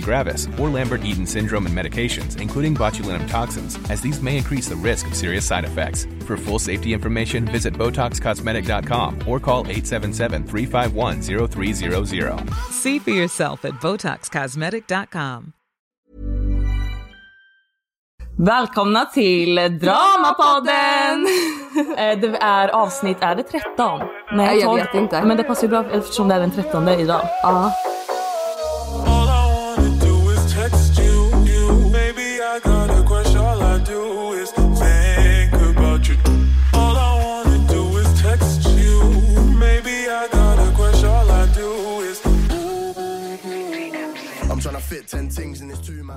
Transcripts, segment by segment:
gravis, or Lambert-Eaton syndrome and medications, including botulinum toxins, as these may increase the risk of serious side effects. For full safety information, visit BotoxCosmetic.com or call 877-351-0300. See for yourself at BotoxCosmetic.com. Välkomna till Dramapodden! Eh, det är avsnitt, är det 13? Nej, jag 12. vet inte. Men det passar ju bra eftersom det är den 13 idag. Ja.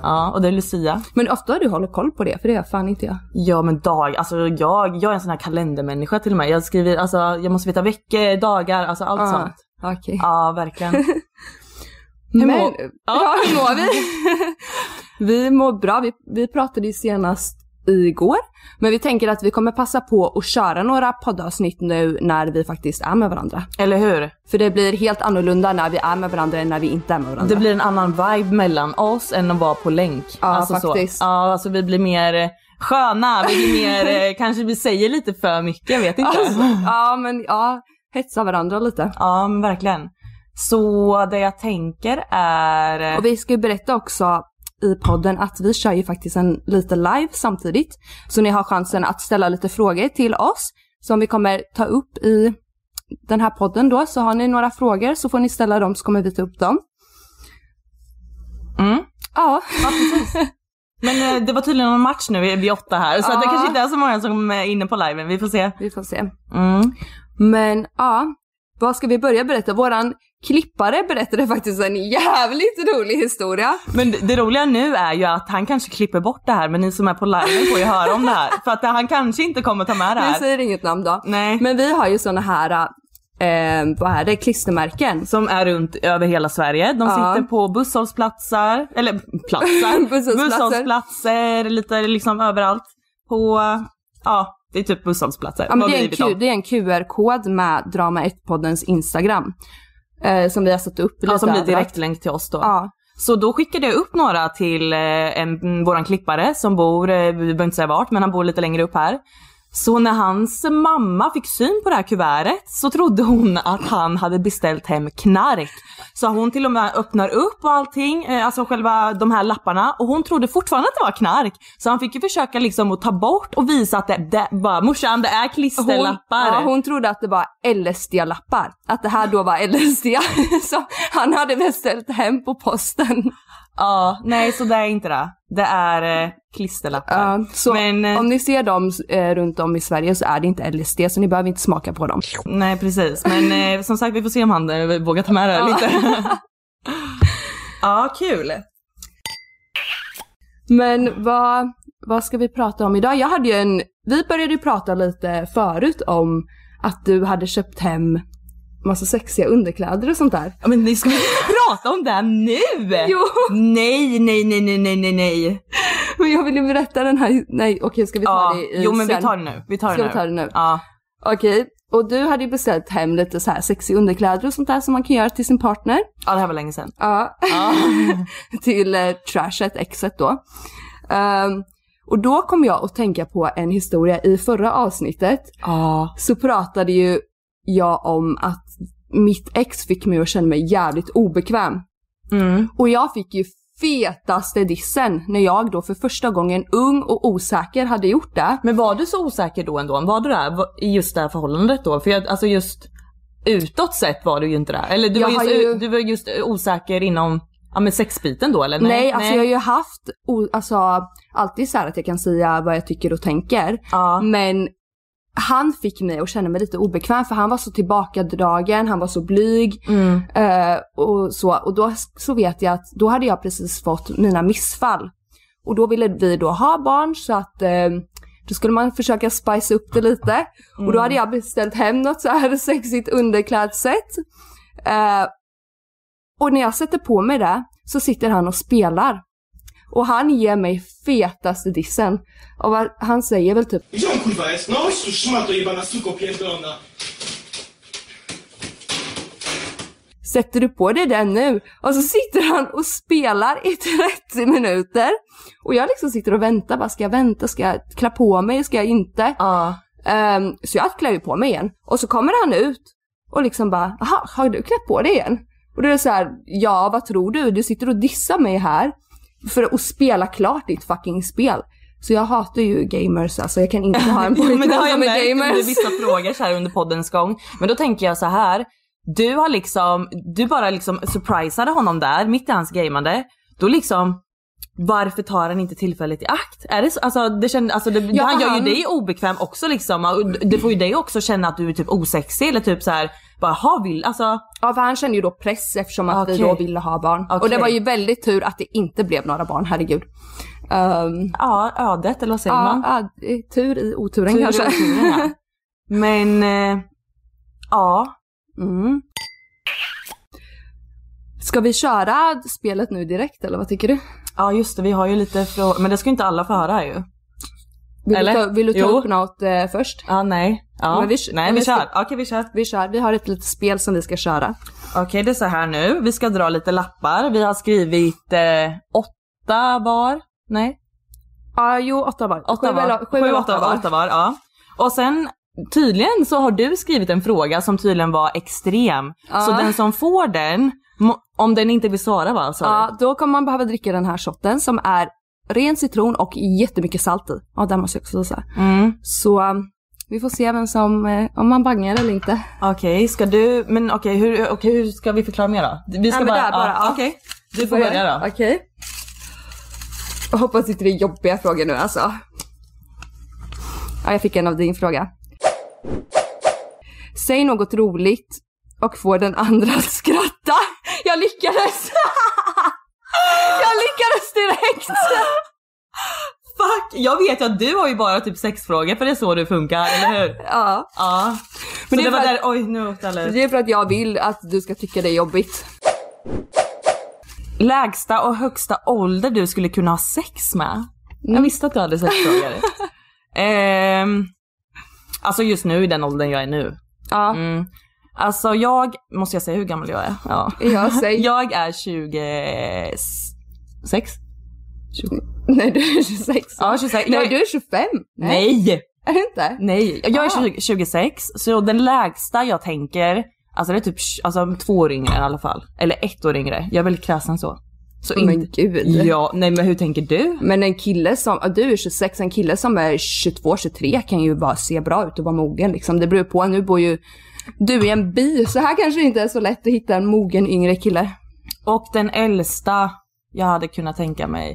Ja, och det är Lucia. Men ofta du håller koll på det, för det gör fan inte jag. Ja men dag, alltså jag, jag är en sån här kalendermänniska till och med. Jag skriver, alltså jag måste veta veckor, dagar, alltså allt Ja, sånt. Okej. Ja verkligen. Men, mår- ja. hur mår vi? vi mår bra. Vi, vi pratade ju senast igår. Men vi tänker att vi kommer passa på att köra några poddavsnitt nu när vi faktiskt är med varandra. Eller hur? För det blir helt annorlunda när vi är med varandra än när vi inte är med varandra. Det blir en annan vibe mellan oss än att vara på länk. Ja, alltså faktiskt. Så. Ja, alltså vi blir mer eh, sköna, vi blir mer, eh, kanske vi säger lite för mycket, jag vet inte. Alltså, ja men ja, hetsa varandra lite. Ja men verkligen. Så det jag tänker är... Och vi ska ju berätta också i podden att vi kör ju faktiskt en lite live samtidigt. Så ni har chansen att ställa lite frågor till oss som vi kommer ta upp i den här podden då. Så har ni några frågor så får ni ställa dem så kommer vi ta upp dem. Mm. Ja, Men eh, det var tydligen någon match nu vid åtta här så att det Ja. kanske inte är så många som är inne på liven, vi får se. vi får se. Mm. Men ja, vad ska vi börja berätta? Våran klippare berättade faktiskt en jävligt rolig historia. Men det, roliga nu är ju att han kanske klipper bort det här men ni som är på liven får ju höra om det här. För att han kanske inte kommer ta med det Vi här. säger inget namn då. Nej. Men vi har ju såna här, eh, vad är det, klistermärken. Som är runt över hela Sverige. De Ja. sitter på busshållplatser, eller platser, Busshållsplatser. busshållsplatser, lite liksom överallt. På, ja det är typ busshållsplatser. Ja, men det, är vi en det är en QR-kod med Drama 1-poddens Instagram. Eh, som vi har satt upp Ja, som blir direktlänk till oss då. Ja. Så då skickade jag upp några till eh, en, våran klippare som bor, eh, vi behöver inte säga vart, men han bor lite längre upp här. Så när hans mamma fick syn på det här kuvertet så trodde hon att han hade beställt hem knark. Så hon till och med öppnar upp och allting, eh, alltså själva de här lapparna och hon trodde fortfarande att det var knark. Så han fick ju försöka liksom att ta bort och visa att det, det bara morsan det är Hon, klisterlappar. ja, hon trodde att det var LSD-lappar. Att det här då var LSD. så han hade beställt hem på posten. Ja, nej så det är inte det. Det är eh, klisterlappar. Ja, så Men, eh, om ni ser dem eh, runt om i Sverige så är det inte LSD så ni behöver inte smaka på dem. Nej precis, men eh, som sagt vi får se om han eh, vågar ta med det här lite. ja, kul. Men vad, vad ska vi prata om idag? Jag hade ju en, vi började ju prata lite förut om att du hade köpt hem massa sexiga underkläder och sånt där. Ja, men ni ska inte prata om det här nu! Jo. Nej, nej, nej, nej, nej, nej, nej. Men jag vill ju berätta den här, nej okej ska vi ta Ja, det i jo men vi tar det nu. Vi tar det Ska nu. vi ta det nu? Ja. Okej, och du hade ju beställt hem lite så här sexiga underkläder och sånt där som man kan göra till sin partner. ja, det här var länge sedan. Ja. till eh, trashet, exet då. Ehm, och då kom jag att tänka på en historia i förra avsnittet. Ja. Så pratade ju jag om att mitt ex fick mig att känna mig jävligt obekväm. Mm. Och jag fick ju fetaste dissen när jag då för första gången ung och osäker hade gjort det. Men var du så osäker då ändå? Var du var- i just det här förhållandet då? För jag, alltså just utåt sett var du ju inte där. Eller du, Jag var just, ju- du var just osäker inom Ja men sexbiten då eller? Nej, alltså jag har ju haft, alltså alltid så här att jag kan säga vad jag tycker och tänker. Ja. Men han fick mig att känna mig lite obekväm för han var så tillbakadragen, han var så blyg. Mm. eh, och så, och då så vet jag att då hade jag precis fått mina missfall. Och då ville vi då ha barn så att eh, då skulle man försöka spice upp det lite. Och då hade jag beställt hem något så här sexigt underklädset. Eh, och när jag sätter på mig det så sitter han och spelar. Och han ger mig fetaste dissen. Och vad- han säger väl typ Gdzie on kurwa jest? No chodź tu, szmato jebana suko pierdolona. Sätter du på dig den nu? Och så sitter han och spelar i 30 minuter. Och jag liksom sitter och väntar, bara ska jag vänta, ska jag klä på mig, ska jag inte? Ja. Ehm, så jag klär ju på mig igen. Och så kommer han ut och liksom bara, jaha, har du klätt på dig igen? Och då är det så här, ja vad tror du? Du sitter och dissar mig här för att spela klart ditt fucking spel. Så jag hatar ju gamers alltså, jag kan inte ha en pojkvän jag som är märkt under gamers. vissa frågor så här under poddens gång. Men då tänker jag så här. Du har liksom, du bara liksom surprisade honom där mitt i hans gamande. Då liksom, varför tar han inte tillfället i akt? Är det så, alltså det känner, alltså det, Ja, han gör ju dig obekväm också liksom. Och Det får ju dig också känna att du är typ osexig eller typ så här, bara ha vill, alltså. Ja för han kände ju då press eftersom att vi Okej. då ville ha barn. Och Okej. det var ju väldigt tur att det inte blev några barn, herregud. Um, Ja, ödet eller vad säger ja, man? ja, tur i oturen Tur i kanske. oturen, ja. Men, eh, ja. Mm. Ska vi köra spelet nu direkt eller vad tycker du? Ja just det, vi har ju lite frågor, men det ska ju inte alla få höra ju. Vill Eller? du ta, vill du ta Jo. upp något eh, först? Ja, nej. Ja. Men vi- nej, vi vi kör. Okej, vi kör. Vi kör, vi har ett litet spel som vi ska köra. Okej, det är så här nu. Vi ska dra lite lappar. Vi har skrivit eh, åtta var. Nej, Ja, jo åtta var. åtta Sju var. Sju eller åtta var. Åtta var, ja. Och sen tydligen så har du skrivit en fråga som tydligen var extrem. Ja. Så den som får den, om den inte vill svara va? du? Ja, då kommer man behöva dricka den här shotten som är ren citron och jättemycket salt i. Ja, den måste jag också säga. Mm. Så um, vi får se vem som, eh, om man bangar eller inte. Okej, ska du, men okej hur, okej, hur ska vi förklara mer då? Vi ska men bara, där bara, ja. okej. Du får börja då. Okej. Jag hoppas inte det är jobbiga frågor nu alltså. Ja, jag fick en av din fråga. Säg något roligt och få den andra att skratta. Jag lyckades! jag lyckades direkt! Fuck! Jag vet ju att du har ju bara typ sex frågor för det är så du funkar, eller hur? Ja, Ja. Men det det, var för där, oj nu alla ut. det är för att jag vill att du ska tycka det är jobbigt. Lägsta och högsta ålder du skulle kunna ha sex med? Jag visste att du hade sex frågor. ehm, alltså just nu i den åldern jag är nu. Ja, Mm. Alltså jag, måste jag säga hur gammal jag är? Ja. jag säger... Jag är 26. 20. Nej, du är 26. Ja, 26. Nej, Jag- du är 25. Nej! Är du inte? Nej, jag är Ah. 20, 26 så den lägsta jag tänker, alltså det är typ alltså, två år yngre i alla fall. Eller ett år yngre. Jag är väldigt kräsen så. så Men inte, gud. Ja, nej men hur tänker du? Men en kille som, du är 26, en kille som är 22, 23 kan ju bara se bra ut och vara mogen liksom. Det beror på, nu bor ju du i en by, så här kanske det inte är så lätt att hitta en mogen yngre kille. Och den äldsta jag hade kunnat tänka mig,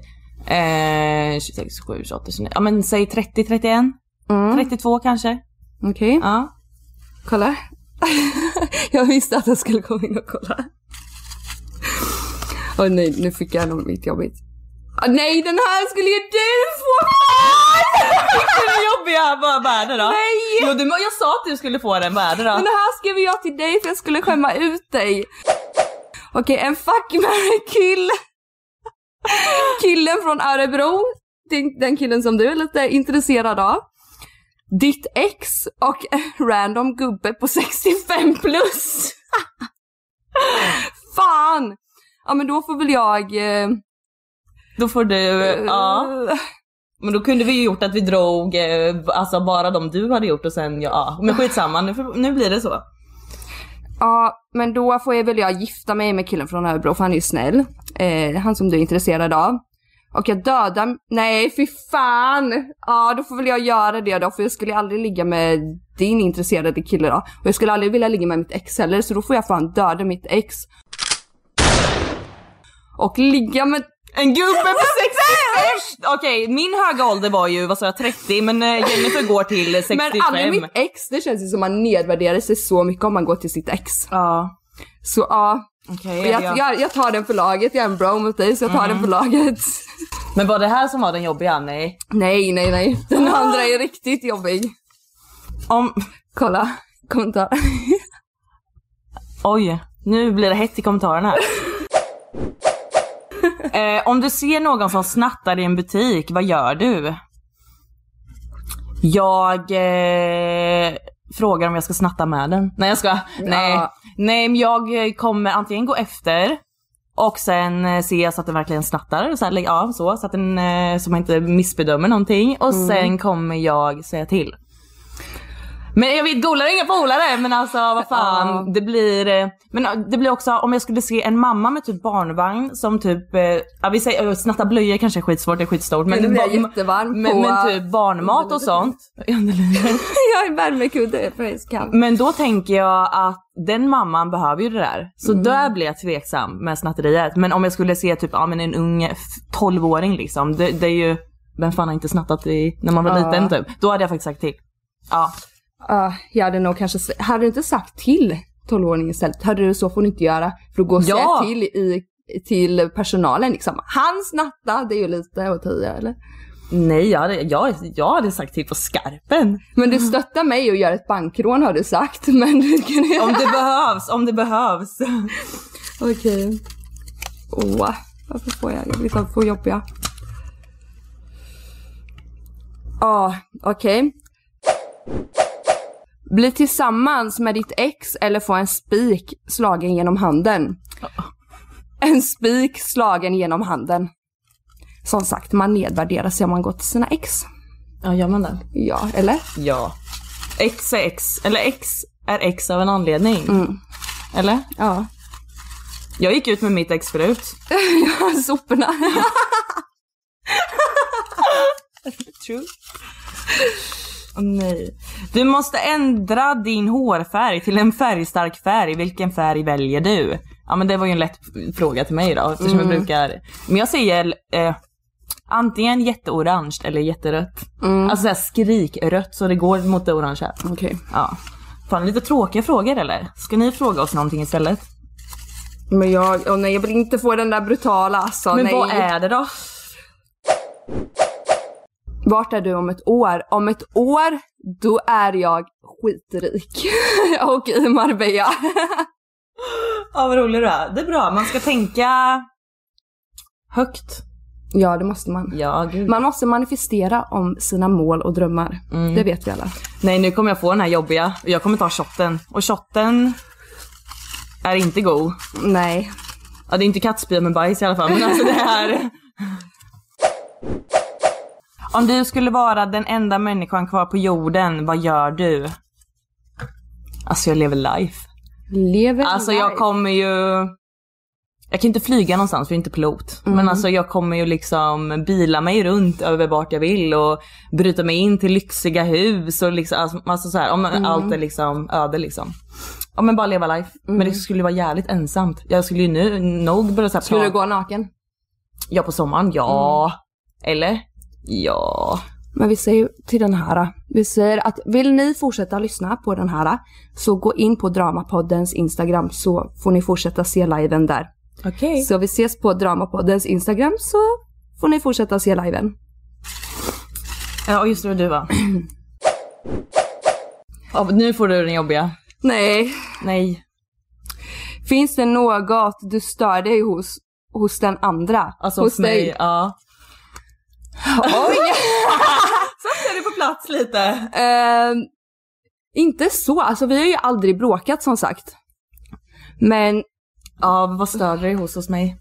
eh, 26, 27, 28, 29, ja men säg 30, 31, Mm. 32 kanske. Okej, Ja. kolla. jag visste att jag skulle komma in och kolla. Åh nej, nu fick jag något mitt jobbigt. Ah, nej, den här skulle ju du få! Hur jobbiga var värde då? Nej! Jo, du, jag sa att du skulle få den värde då. Men det här skrev jag till dig för jag skulle skämma ut dig. Okej, en fuck, marry, kill. Killen från Örebro, den, den killen som du är lite intresserad av. Ditt ex och en random gubbe på 65 plus. Fan! Ja men då får väl jag... Eh, Då får du, ja. Men då kunde vi ju gjort att vi drog eh, alltså bara de du hade gjort och sen ja. Men skitsamma, nu, nu blir det så. Ja, men då får jag väl jag gifta mig med killen från Örebro för han är ju snäll. Eh, han som du är intresserad av. Och jag dödar, nej fy fan! Ja, då får väl jag göra det då för jag skulle aldrig ligga med din intresserade kille då. Och jag skulle aldrig vilja ligga med mitt ex heller så då får jag fan döda mitt ex. och ligga med En gubbe på 65! Okej, min höga ålder var ju, vad sa jag, 30 men eh, Jennifer går till 65. Men aldrig mitt ex, det känns ju som man nedvärderar sig så mycket om man går till sitt ex. Ja, Så ja, okej. jag, ja. jag, jag tar den för laget, jag är en bro mot dig så jag tar den för laget. Men var det här som var den jobbiga? Nej. Nej, nej, nej. Den andra är riktigt jobbig. Om... Kolla, kommentar. Oj, nu blir det hett i kommentarerna. eh, om du ser någon som snattar i en butik, vad gör du? Jag eh, frågar om jag ska snatta med den. Nej jag ska. Nej. Ja. Nej men jag kommer antingen gå efter och sen eh, se så att den verkligen snattar. Så, här, ja, så, så att den, eh, så man inte missbedömer någonting. Och sen kommer jag säga till. Men jag vet, golare är inga polare men alltså vad fan. Det blir, eh, men eh, det blir också om jag skulle se en mamma med typ barnvagn som typ, eh, ja vi säger, eh, snatta blöjor kanske är skitsvårt, det är skitstort. Men, blir jag ba- jättevarm men, på- men typ barnmat och sånt. Jag är värmekudde kan. Men då tänker jag att den mamman behöver ju det där. Så där blir jag tveksam med snatteriet. Men om jag skulle se typ ja, men en ung f- 12-åring liksom. Det, det är ju, vem fan har inte snattat i, när man var Ja. liten typ. Då hade jag faktiskt sagt till. Ja. Ja, jag hade nog kanske, hade du inte sagt till 12-åringen istället? Hade du så får du inte göra. För att gå och säga Ja. till i, till personalen liksom. Han snattade, det är ju lite att ta i, eller? Nej jag hade, jag, jag hade sagt till på skarpen. Men du stöttar mig och gör ett bankrån har du sagt. Men du kan Om det behövs, om det behövs. Okej. Åh, varför får jag, jag blir så få jobbiga. Ja, okej. Bli tillsammans med ditt ex eller få en spik slagen genom handen. En spik slagen genom handen. Som sagt, man nedvärderar sig om man går till sina ex. Ja gör man det? Ja, eller? Ja. X är X, eller X är X av en anledning. Eller? Ja. Jag gick ut med mitt ex förut. Soporna. True. Åh nej. Du måste ändra din hårfärg till en färgstark färg. Vilken färg väljer du? Ja men det var ju en lätt fråga till mig då eftersom jag brukar... Men jag säger eh, antingen jätteorange eller jätterött. Alltså såhär skrikrött så det går mot det orangea. Okej. Ja. Fan lite tråkiga frågor eller? Ska ni fråga oss någonting istället? Men jag, åh nej jag vill inte få den där brutala alltså. Men nej. vad är det då? Vart är du om ett år? Om ett år, då är jag skitrik. och i Marbella. Ja vad rolig du är. Det är bra, man ska tänka högt. ja, det måste man. Ja gud. Man måste manifestera om sina mål och drömmar. Det vet vi alla. Nej nu kommer jag få den här jobbiga jag kommer ta shotten. Och shotten är inte god. Nej. Ja det är inte kattspya med bajs i alla fall men alltså det här. Om du skulle vara den enda människan kvar på jorden, vad gör du? Alltså jag lever life. Lever Alltså jag life. kommer ju... Jag kan inte flyga någonstans för jag är inte pilot. Men alltså jag kommer ju liksom bila mig runt över vart jag vill och bryta mig in till lyxiga hus och liksom, alltså, alltså så här, om allt är liksom öde liksom. Ja men bara leva life. Men det skulle ju vara jävligt ensamt. Jag skulle ju nu nog börja såhär Skulle du gå naken? Ja på sommaren, ja. Eller? Ja. Men vi säger till den här, vi säger att vill ni fortsätta lyssna på den här så gå in på Dramapoddens Instagram så får ni fortsätta se liven där. Okej. Så vi ses på Dramapoddens Instagram så får ni fortsätta se liven. Ja just det, du va? ja, nu får du den jobbiga. Nej. Nej. Finns det något du stör dig hos, hos den andra? Alltså hos hos mig, ja. Oj! Är det på plats lite? Ehm, inte så, alltså vi har ju aldrig bråkat som sagt. Men, Ja, vad stör dig hos hos mig?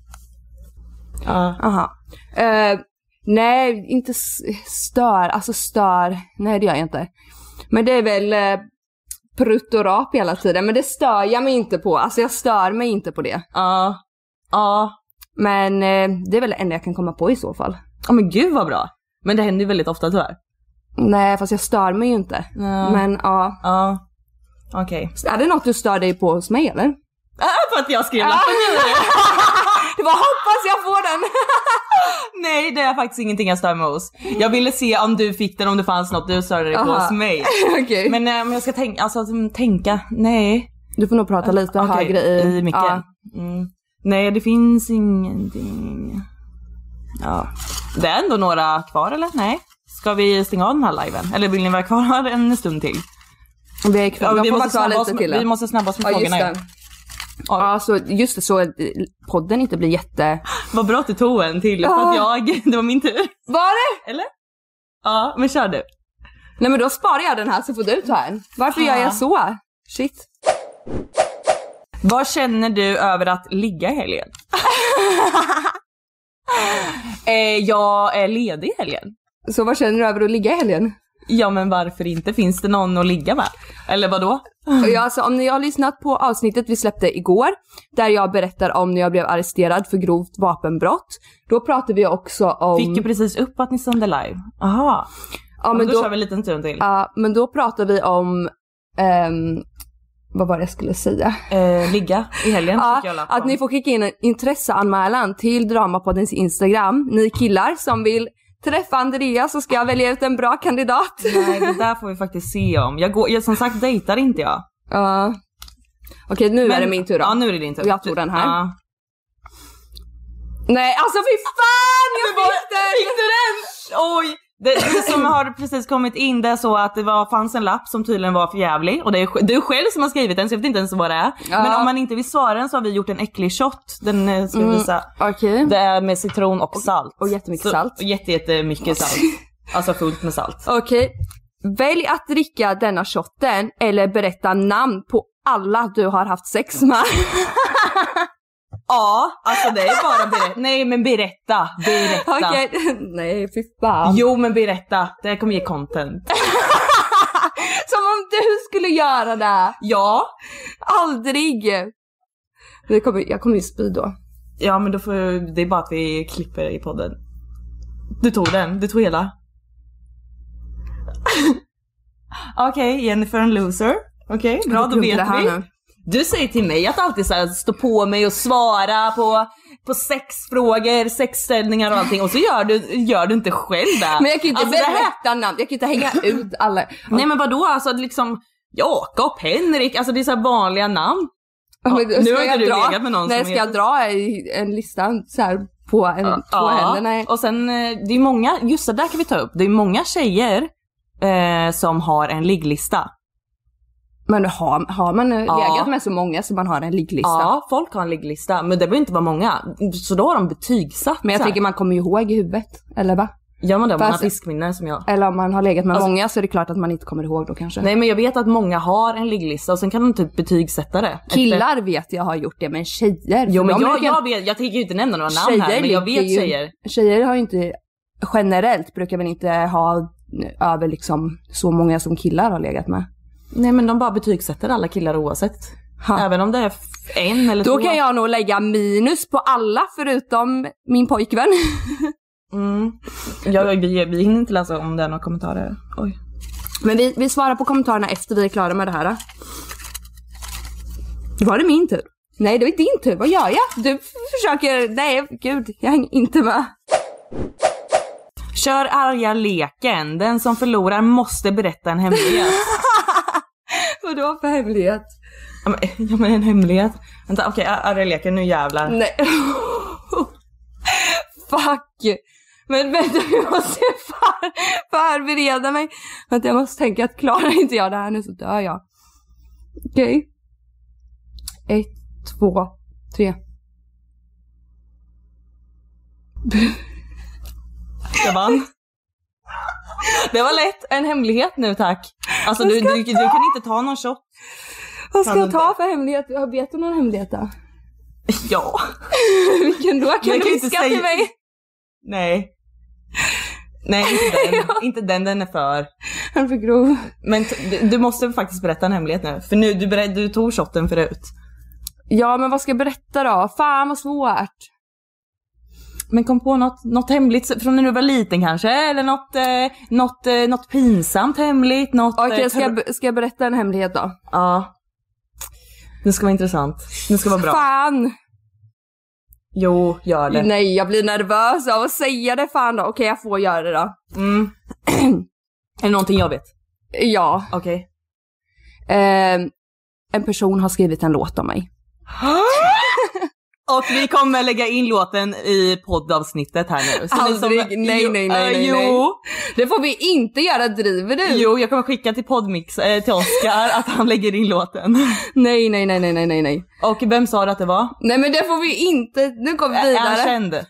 Ja. aha. Ehm, nej, inte stör, alltså stör, nej det gör jag inte. Men det är väl eh, prutt och rap hela tiden, men det stör jag mig inte på. Alltså jag stör mig inte på det. Ja. Ja. Men eh, det är väl det enda jag kan komma på i så fall. Ja men gud vad bra. Men det händer ju väldigt ofta tyvärr. Nej, fast jag stör mig ju inte. Ja. Men ja. Ja. Okej. Är det något du stör dig på hos mig eller? Äh, för att jag skrev lappen. Det Vad hoppas jag får den! Nej det är faktiskt ingenting jag stör mig hos. Jag ville se om du fick den, om det fanns något du störde dig på hos mig. Okej. Men om jag ska tänka, alltså mm, tänka, nej. Du får nog prata lite Okej, högre i... i micken. Ja. Mm. Nej det finns ingenting. Ja. Det är ändå några kvar eller? Nej. Ska vi stänga av den här liven? Eller vill ni vara kvar en stund till? Vi är kvar, Ja, vi, vara måste oss, lite till. vi måste snabba oss med Ja just frågorna. det. ju. Ja, så just det, så att podden inte blir jätte... Vad bra att du tog en till, för att jag, det var min tur. Var det? Eller? Ja, men kör du. Nej men då sparar jag den här så får du ta en. Varför gör Ja. jag så? Shit. Vad känner du över att ligga i helgen? eh, jag är ledig i helgen. Så vad känner du över att ligga i helgen? Ja men varför inte? Finns det någon att ligga med? Eller vadå? Jag, alltså, om ni har lyssnat på avsnittet vi släppte igår, där jag berättar om när jag blev arresterad för grovt vapenbrott, då pratar vi också om... Fick ju precis upp att ni sände live. Aha. ja, men men då, då, kör vi en liten stund till. ja, men då pratar vi om... ehm, vad var det jag skulle säga? Eh, ligga i helgen Ja, jag att ni får skicka in en intresseanmälan till Dramapoddens Instagram. Ni killar som vill träffa Andreas så ska jag välja ut en bra kandidat. Nej det där får vi faktiskt se om. Jag går, jag, som sagt dejtar inte jag. Ja. Okej, nu är Men- det min tur då. Ja nu är det din tur. Jag tog den här. Ja. Nej, alltså fy fan! Jag fick den! Fick du den? Oj! Det, det som har precis kommit in det är så att det var, fanns en lapp som tydligen var för jävlig och det är du själv som har skrivit den så jag vet inte ens vad det är. Ja. Men om man inte vill svara den så har vi gjort en äcklig shot. Den eh, ska jag Mm. visa. Okej. Det är med citron och salt. och jättemycket Så- salt. Och jätte, jättemycket salt. Alltså fullt med salt. Okej. Välj att dricka denna shotten eller berätta namn på alla du har haft sex med. Ja, alltså det är bara berätta. Nej men berätta, berätta. Okej, nej fy fan. Jo men berätta, det här kommer ge content. Som om du skulle göra det. Ja. Aldrig. Det kommer, jag kommer ju spy då. Ja men då får det är bara att vi klipper i podden. Du tog den, du tog hela. Okej, Jennifer en loser. Okej, bra Jag då vet vi. Du säger till mig att alltid så här, stå på mig och svara på, på sexfrågor, sexställningar och allting och så gör du, gör du inte själv det. Men jag kan ju inte Alltså, det här- berätta namn, jag kan inte hänga ut alla. Nej men vadå alltså liksom Jakob, Henrik, alltså det är så vanliga namn. Ja, men nu har inte jag du dra- legat med någon Nej, som ska jag dra en lista så här på en, två händer? Nej. och sen eh, det är många, just det där kan vi ta upp, det är många tjejer eh, som har en ligglista. Men har, har man Ja. legat med så många så man har en ligglista? Ja, folk har en ligglista, men det behöver inte vara många. Så då har de betygsatt Men jag tänker man kommer ju ihåg i huvudet, eller va? Gör man det om man har fiskminne som jag? Eller om man har legat med Alltså- många så är det klart att man inte kommer ihåg då kanske. Nej men jag vet att många har en ligglista och sen kan de typ betygsätta det. Efter- Killar vet jag har gjort det, men tjejer? Jo men jag, brukar- jag vet, jag tänker ju inte nämna några namn här men jag vet ju- tjejer. Tjejer har ju inte, generellt brukar väl inte ha över liksom så många som killar har legat med. Nej men de bara betygsätter alla killar oavsett. Ha. Även om det är en eller Då två. kan jag nog lägga minus på alla förutom min pojkvän. Mm. Ja, vi, vi hinner inte läsa om det är några kommentarer. Oj. Men vi, vi svarar på kommentarerna efter vi är klara med det här. Var det min tur? Nej, det var din tur. Vad gör jag? Du försöker... Nej, gud. Jag hänger inte med. Kör arga leken. Den som förlorar måste berätta en hemlighet. Vadå för hemlighet? ja, men, ja men en hemlighet. Vänta okej, ar- arga leken, nu jävlar. Nej. Fuck. Men vänta, jag måste för, förbereda mig. Vänta, jag måste tänka att klarar inte jag det här nu så dör jag. Okej. Ett, två, tre. Jag vann. Det var lätt. En hemlighet nu tack. Alltså du, du, du kan inte ta någon shot. Vad ska jag du ta för hemlighet? Vet du någon hemlighet då? Ja. Vilken då? Kan Jag du viska säga- till mig? Nej. Nej inte den. inte den, den är för. Han är för grov. Men du, du måste faktiskt berätta en hemlighet nu. För nu, du, du tog shotten förut. Ja, men vad ska jag berätta då? Fan vad svårt. Men kom på något, något hemligt från när du var liten kanske? Eller något, eh, något, eh, något pinsamt hemligt? Något, Okej, eh, ska, jag, ska jag berätta en hemlighet då? Ja. Det ska vara intressant. Det ska vara bra. Fan! Jo, gör det. Nej, jag blir nervös av att säga det fan då. Okej, jag får göra det då. Mm. är det någonting jag vet? Ja. Okej. Eh, en person har skrivit en låt om mig. Och vi kommer lägga in låten i poddavsnittet här nu. Så Aldrig, som- nej, Jo, nej, nej, nej, Jo, nej. Det får vi inte göra, driver du? jo, jag kommer skicka till Podmix, eh, till Oscar att han lägger in låten. Nej, nej, nej, nej, nej, nej, nej. Och vem sa du att det var? Nej men det får vi inte, nu går vi Är han vidare. känd?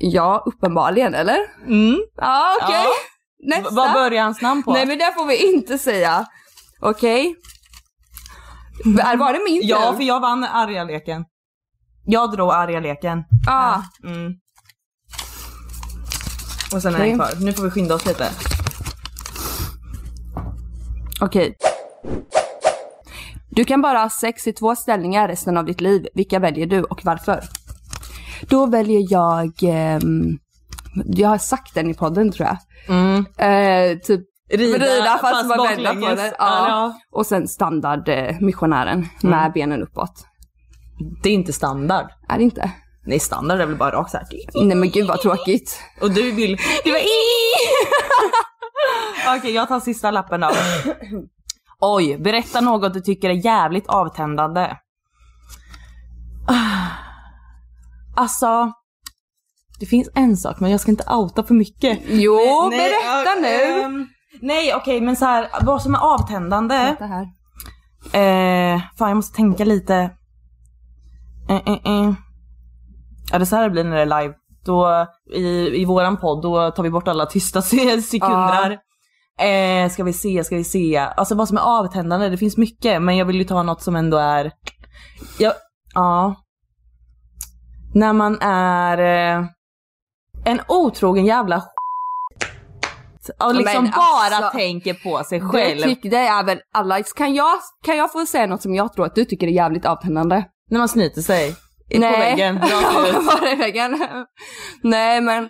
Ja, uppenbarligen, eller? Mm. Ja, okej. Ja. Nästa. Vad börjar hans namn på? Nej men det får vi inte säga. Okej? Okay. Var det min tur? Ja, för jag vann arga leken. Jag drog arga leken. Ah, Mm. Och sen är Okej. den kvar. Nu får vi skynda oss lite. okej. Du kan bara ha sex i två ställningar resten av ditt liv. Vilka väljer du och varför? Då väljer jag, ehm, jag har sagt den i podden tror jag. Mm. Eh, typ Rida, rida fast, fast man vänder på det. Ja. Ja. Och sen standard eh, missionären med benen uppåt. Det är inte standard. Är det inte? Nej, standard är väl bara rakt såhär. Nej men gud vad tråkigt. Och du vill... Du var Okej, jag tar sista lappen då. Oj, berätta något du tycker är jävligt avtändande. Alltså, det finns en sak men jag ska inte outa för mycket. Jo, Nej, berätta ja, nu. ehm, nej okej men så här, vad som är avtändande. Vänta här. Eh, fan jag måste tänka lite. Eh, eh, eh. Ja det så här det blir när det är live. Då, i, I våran podd då tar vi bort alla tysta se- sekunder. Eh, ska vi se, ska vi se. Alltså vad som är avtändande, det finns mycket men jag vill ju ta något som ändå är... Ja. ja. När man är eh, en otrogen jävla och liksom Men bara alltså, tänker på sig Det, själv. tyck, det är väl alla, kan jag, kan jag få säga något som jag tror att du tycker är jävligt avtändande? När man snyter sig. På väggen. Var det väggen? Nej men,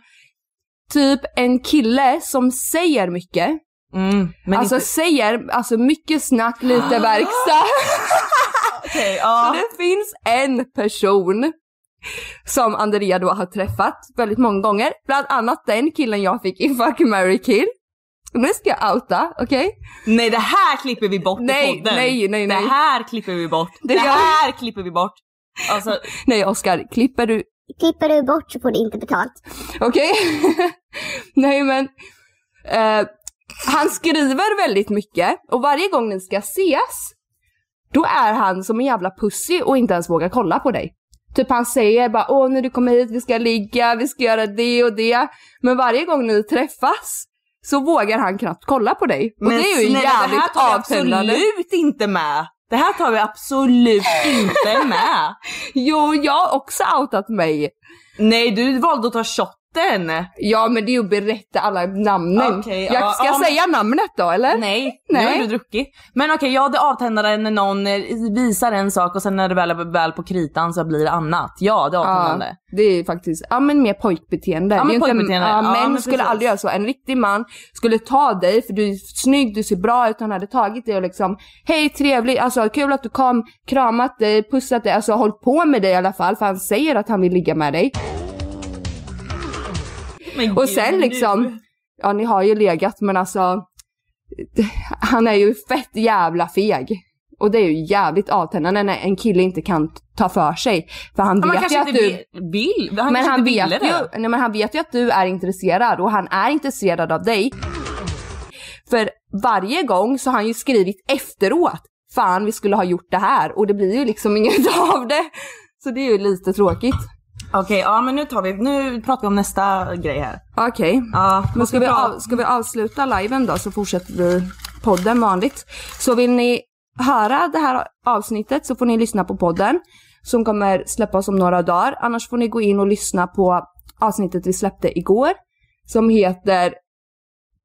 typ en kille som säger mycket, Mm, men alltså inte... säger alltså mycket snack, lite verkstad. Okej, ja. Det finns en person som Andrea då har träffat väldigt många gånger, bland annat den killen jag fick i Fuck, marry, kill. Nu ska jag outa, okej? Nej det här klipper vi bort Nej, i podden. nej, nej, nej. Det här klipper vi bort. Det, Det här klipper vi bort. Alltså, Nej Oskar, klipper du Klipper du bort så får du inte betalt. Okej? Nej men. Eh, han skriver väldigt mycket och varje gång ni ska ses då är han som en jävla pussy och inte ens vågar kolla på dig. Typ han säger bara åh när du kommer hit vi ska ligga, vi ska göra det och det. Men varje gång ni träffas så vågar han knappt kolla på dig. Och men det är ju snälla, det här jävligt tar vi avtändande. absolut inte med. Det här tar vi absolut inte med. Jo, jag har också outat mig. Nej du valde att ta shotten. Ja men det är ju att berätta alla namnen. Okej, jag, ja, ska ja, jag men- säga namnet då eller? Nej, Nej. nu har du druckit. Men okej, ja det avtändande när någon eh, visar en sak och sen när det väl är väl på kritan så blir det annat. Ja, det är avtändande. Ja, det är faktiskt, ja men mer pojkbeteende. Ja, Det är men ju inte- pojkbeteende. Ja, Ja, män men skulle precis. aldrig göra så. En riktig man skulle ta dig för du är snygg, du ser bra ut, han hade tagit dig och liksom hej trevligt, alltså kul att du kom, kramat dig, pussat dig, alltså hållit på med dig i alla fall för han säger att han vill ligga med dig. Men Och gud, sen nu- liksom, ja ni har ju legat men alltså han är ju fett jävla feg. Och det är ju jävligt avtändande när en kille inte kan ta för sig. För han vet ju att du... vill. Han men han vet, ju, nej, men han vet ju att du är intresserad och han är intresserad av dig. För varje gång så har han ju skrivit efteråt, fan vi skulle ha gjort det här och det blir ju liksom inget av det. Så det är ju lite tråkigt. Okej, ja men nu tar vi, nu pratar vi om nästa grej här. Okej, Ja, men ska vi, av, ska vi avsluta liven då så fortsätter vi podden vanligt. Så vill ni höra det här avsnittet så får ni lyssna på podden som kommer släppas om några dagar. Annars får ni gå in och lyssna på avsnittet vi släppte igår som heter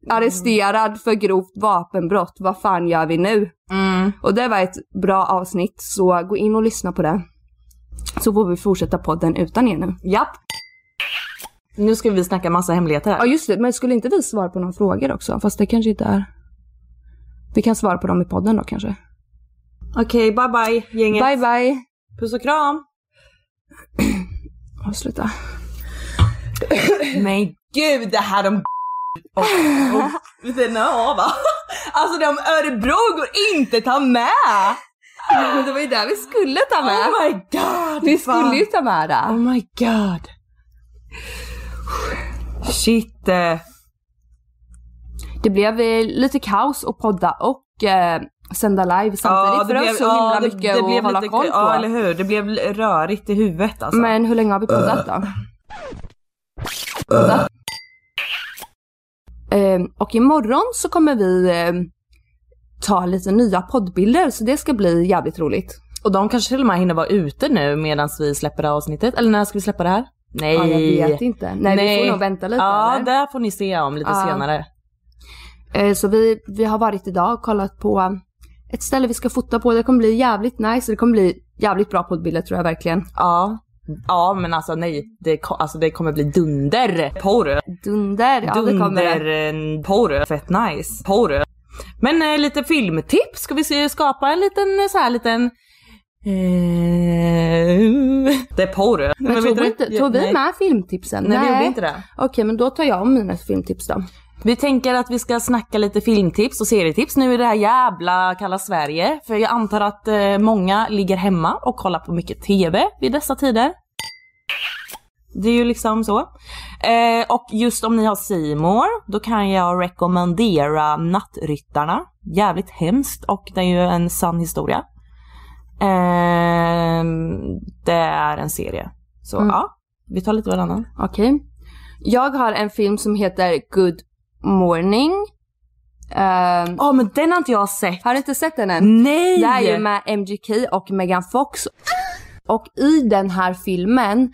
Arresterad för grovt vapenbrott, vad fan gör vi nu? Mm. Och det var ett bra avsnitt så gå in och lyssna på det. Så får vi fortsätta podden utan er nu. Japp. Nu ska vi snacka massa hemligheter här. Ja just det, men skulle inte vi svara på några frågor också? Fast det kanske inte är... Vi kan svara på dem i podden då kanske. Okej, bye bye gänget. Bye bye! Puss och kram. Avsluta. Men gud det här de och, och den har va? Alltså de Örebro går inte ta med! Men det var ju där vi skulle ta med. Oh my god! vi fan. skulle ju ta med det. Oh my god. Shit. eh. Det blev eh, lite kaos att podda och eh, sända live samtidigt för det var så himla det- mycket det att blev hålla lite- koll på. Ja eller hur, det blev rörigt i huvudet alltså. Men hur länge har vi poddat då? Poddat. Eh, och imorgon så kommer vi eh, ta lite nya poddbilder så det ska bli jävligt roligt. Och de kanske till och med hinner vara ute nu medan vi släpper det här avsnittet. Eller när ska vi släppa det här? Nej. Ja, jag vet inte. Nej, vi får nog vänta lite. Ja, eller? det får ni se om lite Ja. senare. Eh, Så vi, vi har varit idag och kollat på ett ställe vi ska fota på. Det kommer bli jävligt nice. Det kommer bli jävligt bra poddbilder tror jag verkligen. Ja. Ja men alltså nej, det, alltså, det kommer bli dunder porr. Dunder, ja det kommer det. Dunder porr. Fett nice. Porr. Men eh, lite filmtips, ska vi se, skapa en liten eh, så här liten Eh, det är porr. Men tog vi, inte, tog vi nej. med filmtipsen? Nej, vi gjorde inte det. Okej, men då tar jag om mina filmtips då. Vi tänker att vi ska snacka lite filmtips och serietips nu i det här jävla kalla Sverige. För jag antar att eh, många ligger hemma och kollar på mycket TV vid dessa tider. Det är ju liksom så. Eh, och just om ni har Simor, då kan jag rekommendera Nattryttarna. Jävligt hemskt och det är ju en sann historia. Eh, det är en serie. Så Mm. ja, vi tar lite varannan. Okej. Jag har en film som heter Good Morning. Ehm, Ja men den har inte jag sett. har du inte sett den än? Nej! Det är ju med MGK och Megan Fox. Och i den här filmen,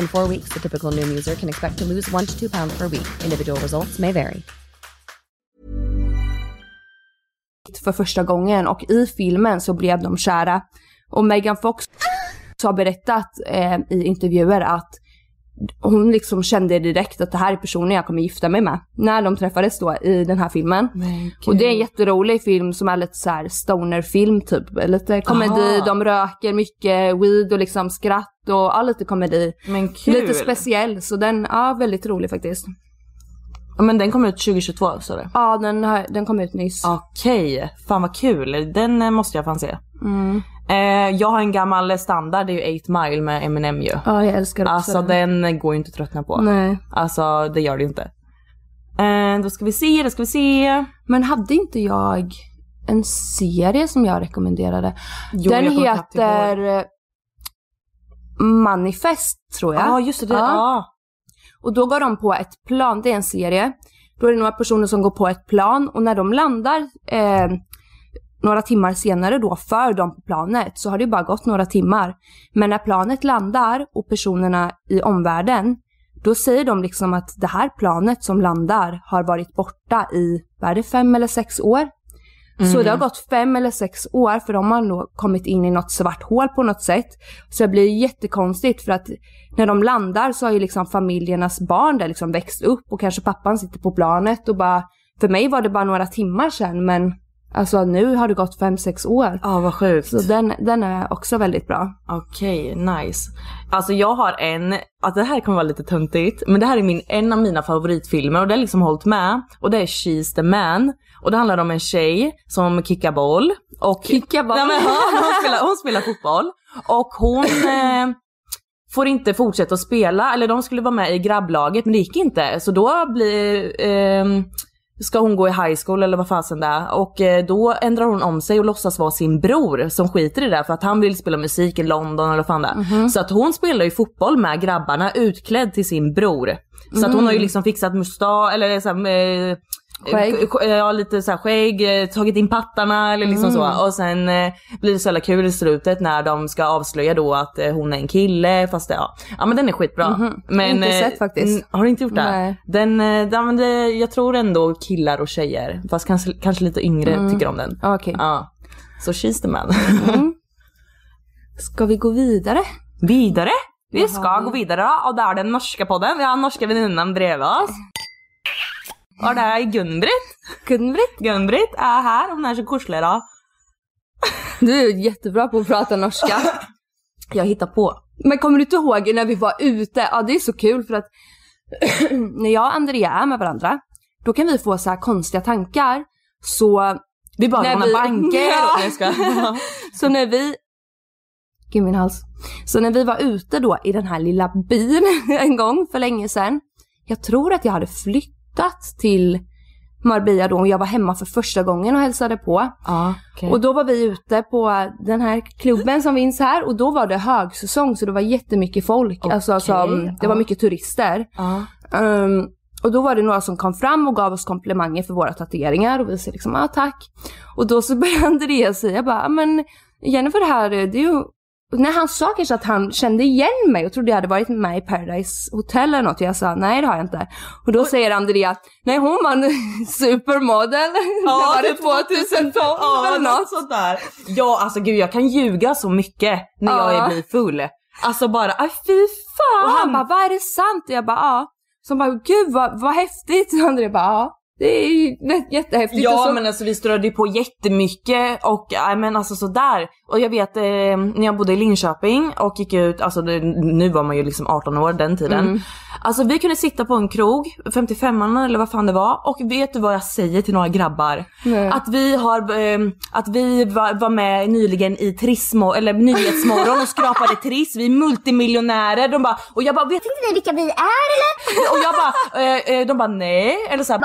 In four weeks, the typical Noom user can expect to lose one to two pounds per week. Individual results may vary. för första gången och i filmen så blev de kära. Och Megan Fox har berättat eh, i intervjuer att hon liksom kände direkt att det här är personen jag kommer gifta mig med. När de träffades då i den här filmen. Och det är en jätterolig film som är lite så här stoner-film typ. Lite komedi, Aha. de röker mycket weed och liksom skratt och ja, lite komedi. Men kul. Lite speciell, så den, ja väldigt rolig faktiskt. Ja, men den kom ut 2022 sa du? Ja, den, den kom ut nyss. Okej, fan vad kul. Den eh, måste jag fan se. Mm. Eh, jag har en gammal standard, det är ju 8 Mile med Eminem ju. Ja, jag älskar också Alltså den går ju inte att tröttna på. Nej. Alltså det gör det inte. Eh, då ska vi se, då ska vi se. Men hade inte jag en serie som jag rekommenderade? Jo, den jag heter eh, Manifest tror jag. Ja just det, Ja. ja. Och då går de på ett plan, det är en serie. Då är det några personer som går på ett plan och när de landar eh, några timmar senare då för dem på planet så har det bara gått några timmar. Men när planet landar och personerna i omvärlden då säger de liksom att det här planet som landar har varit borta i, vad är det, fem eller sex år? Så det har gått fem eller sex år för de har nog kommit in i något svart hål på något sätt. Så det blir jättekonstigt för att när de landar så har ju liksom familjernas barn där liksom växt upp och kanske pappan sitter på planet och bara, för mig var det bara några timmar sedan men alltså nu har det gått fem, sex år. Ja vad sjukt. Så den, den är också väldigt bra. Okej, nice. Alltså jag har en, alltså det här kommer vara lite töntigt, men det här är min, en av mina favoritfilmer och det har liksom hållit med. Och det är She's the man. Och det handlar om en tjej som kickar boll. Och, Kickar boll? Nej, men, hon, spelar, hon spelar fotboll. Och hon eh, får inte fortsätta att spela, eller de skulle vara med i grabblaget men det gick inte. Så då blir, ehm, ska hon gå i high school eller vad fasen det är. Och eh, då ändrar hon om sig och låtsas vara sin bror som skiter i det för att han vill spela musik i London eller vad fan det är. Så att hon spelar ju fotboll med grabbarna utklädd till sin bror. Så att hon har ju liksom fixat mustasch eller så här, eh, Skägg. Ja lite såhär skägg, eh, tagit in pattarna eller liksom Mm. så. Och sen eh, blir det så jävla kul i slutet när de ska avslöja då att eh, hon är en kille fast det, ja. ja men den är skitbra. Mhm. Men, Inte sett faktiskt. mm, Har du inte gjort det? Nej. Den, den, det, jag tror ändå killar och tjejer, fast kanske, kanske lite yngre Mm. tycker om den. Okej. Ja. Så she's the man. Mm. Ska vi gå vidare? Vidare? Vi ska gå vidare och det är den norska podden. Vi har norska väninnan bredvid oss. Och det är Gun-Britt. Gun-Britt? Är här, hon är så korslig då. Du är jättebra på att prata norska. Jag hittar på. Men kommer du inte ihåg när vi var ute? Ja det är så kul för att när jag och Andrea är med varandra, då kan vi få så här konstiga tankar. Så Vi bara När vi- banker. Ja. Så när vi... Gud min hals. Så när vi var ute då i den här lilla byn en gång för länge sedan. Jag tror att jag hade flyttat till Marbella då och jag var hemma för första gången och hälsade på. Ja, okej. Och då var vi ute på den här klubben som finns här och då var det högsäsong så det var jättemycket folk. Alltså Okej, som, det var mycket turister. Ja. Ehm, och då var det några som kom fram och gav oss komplimanger för våra tatueringar och vi sa liksom ah, tack. Och då så började Andreas säga bara, "Ah, men Jennifer här, det är ju när han sa kanske att han kände igen mig och trodde jag hade varit med i Paradise Hotel eller något. Jag sa nej det har jag inte. Och då säger Andrea, nej hon var en supermodel. det var det 2012 Ja, eller något. sånt där. Ja alltså gud jag kan ljuga så mycket när jag Ja. är blir full. Alltså bara, aj fy fan! Och han bara, vad är det sant? Och jag bara, ja. Så han bara, gud vad, vad häftigt. Och Andrea bara, ja. Det är ju jättehäftigt. Ja så, men alltså vi strödde ju på jättemycket och ja, men alltså sådär. Och jag vet eh, när jag bodde i Linköping och gick ut, alltså det, nu var man ju liksom 18 år den tiden. Mm. Alltså vi kunde sitta på en krog, 55an eller vad fan det var och vet du vad jag säger till några grabbar? Nej. Att vi har, eh, att vi var, var med nyligen i Trissmo, eller Nyhetsmorgon och skrapade Triss, vi är multimiljonärer. De bara, och jag bara vet Vet inte ni vilka vi är eller? och jag bara, eh, eh, de bara nej. Eller så här,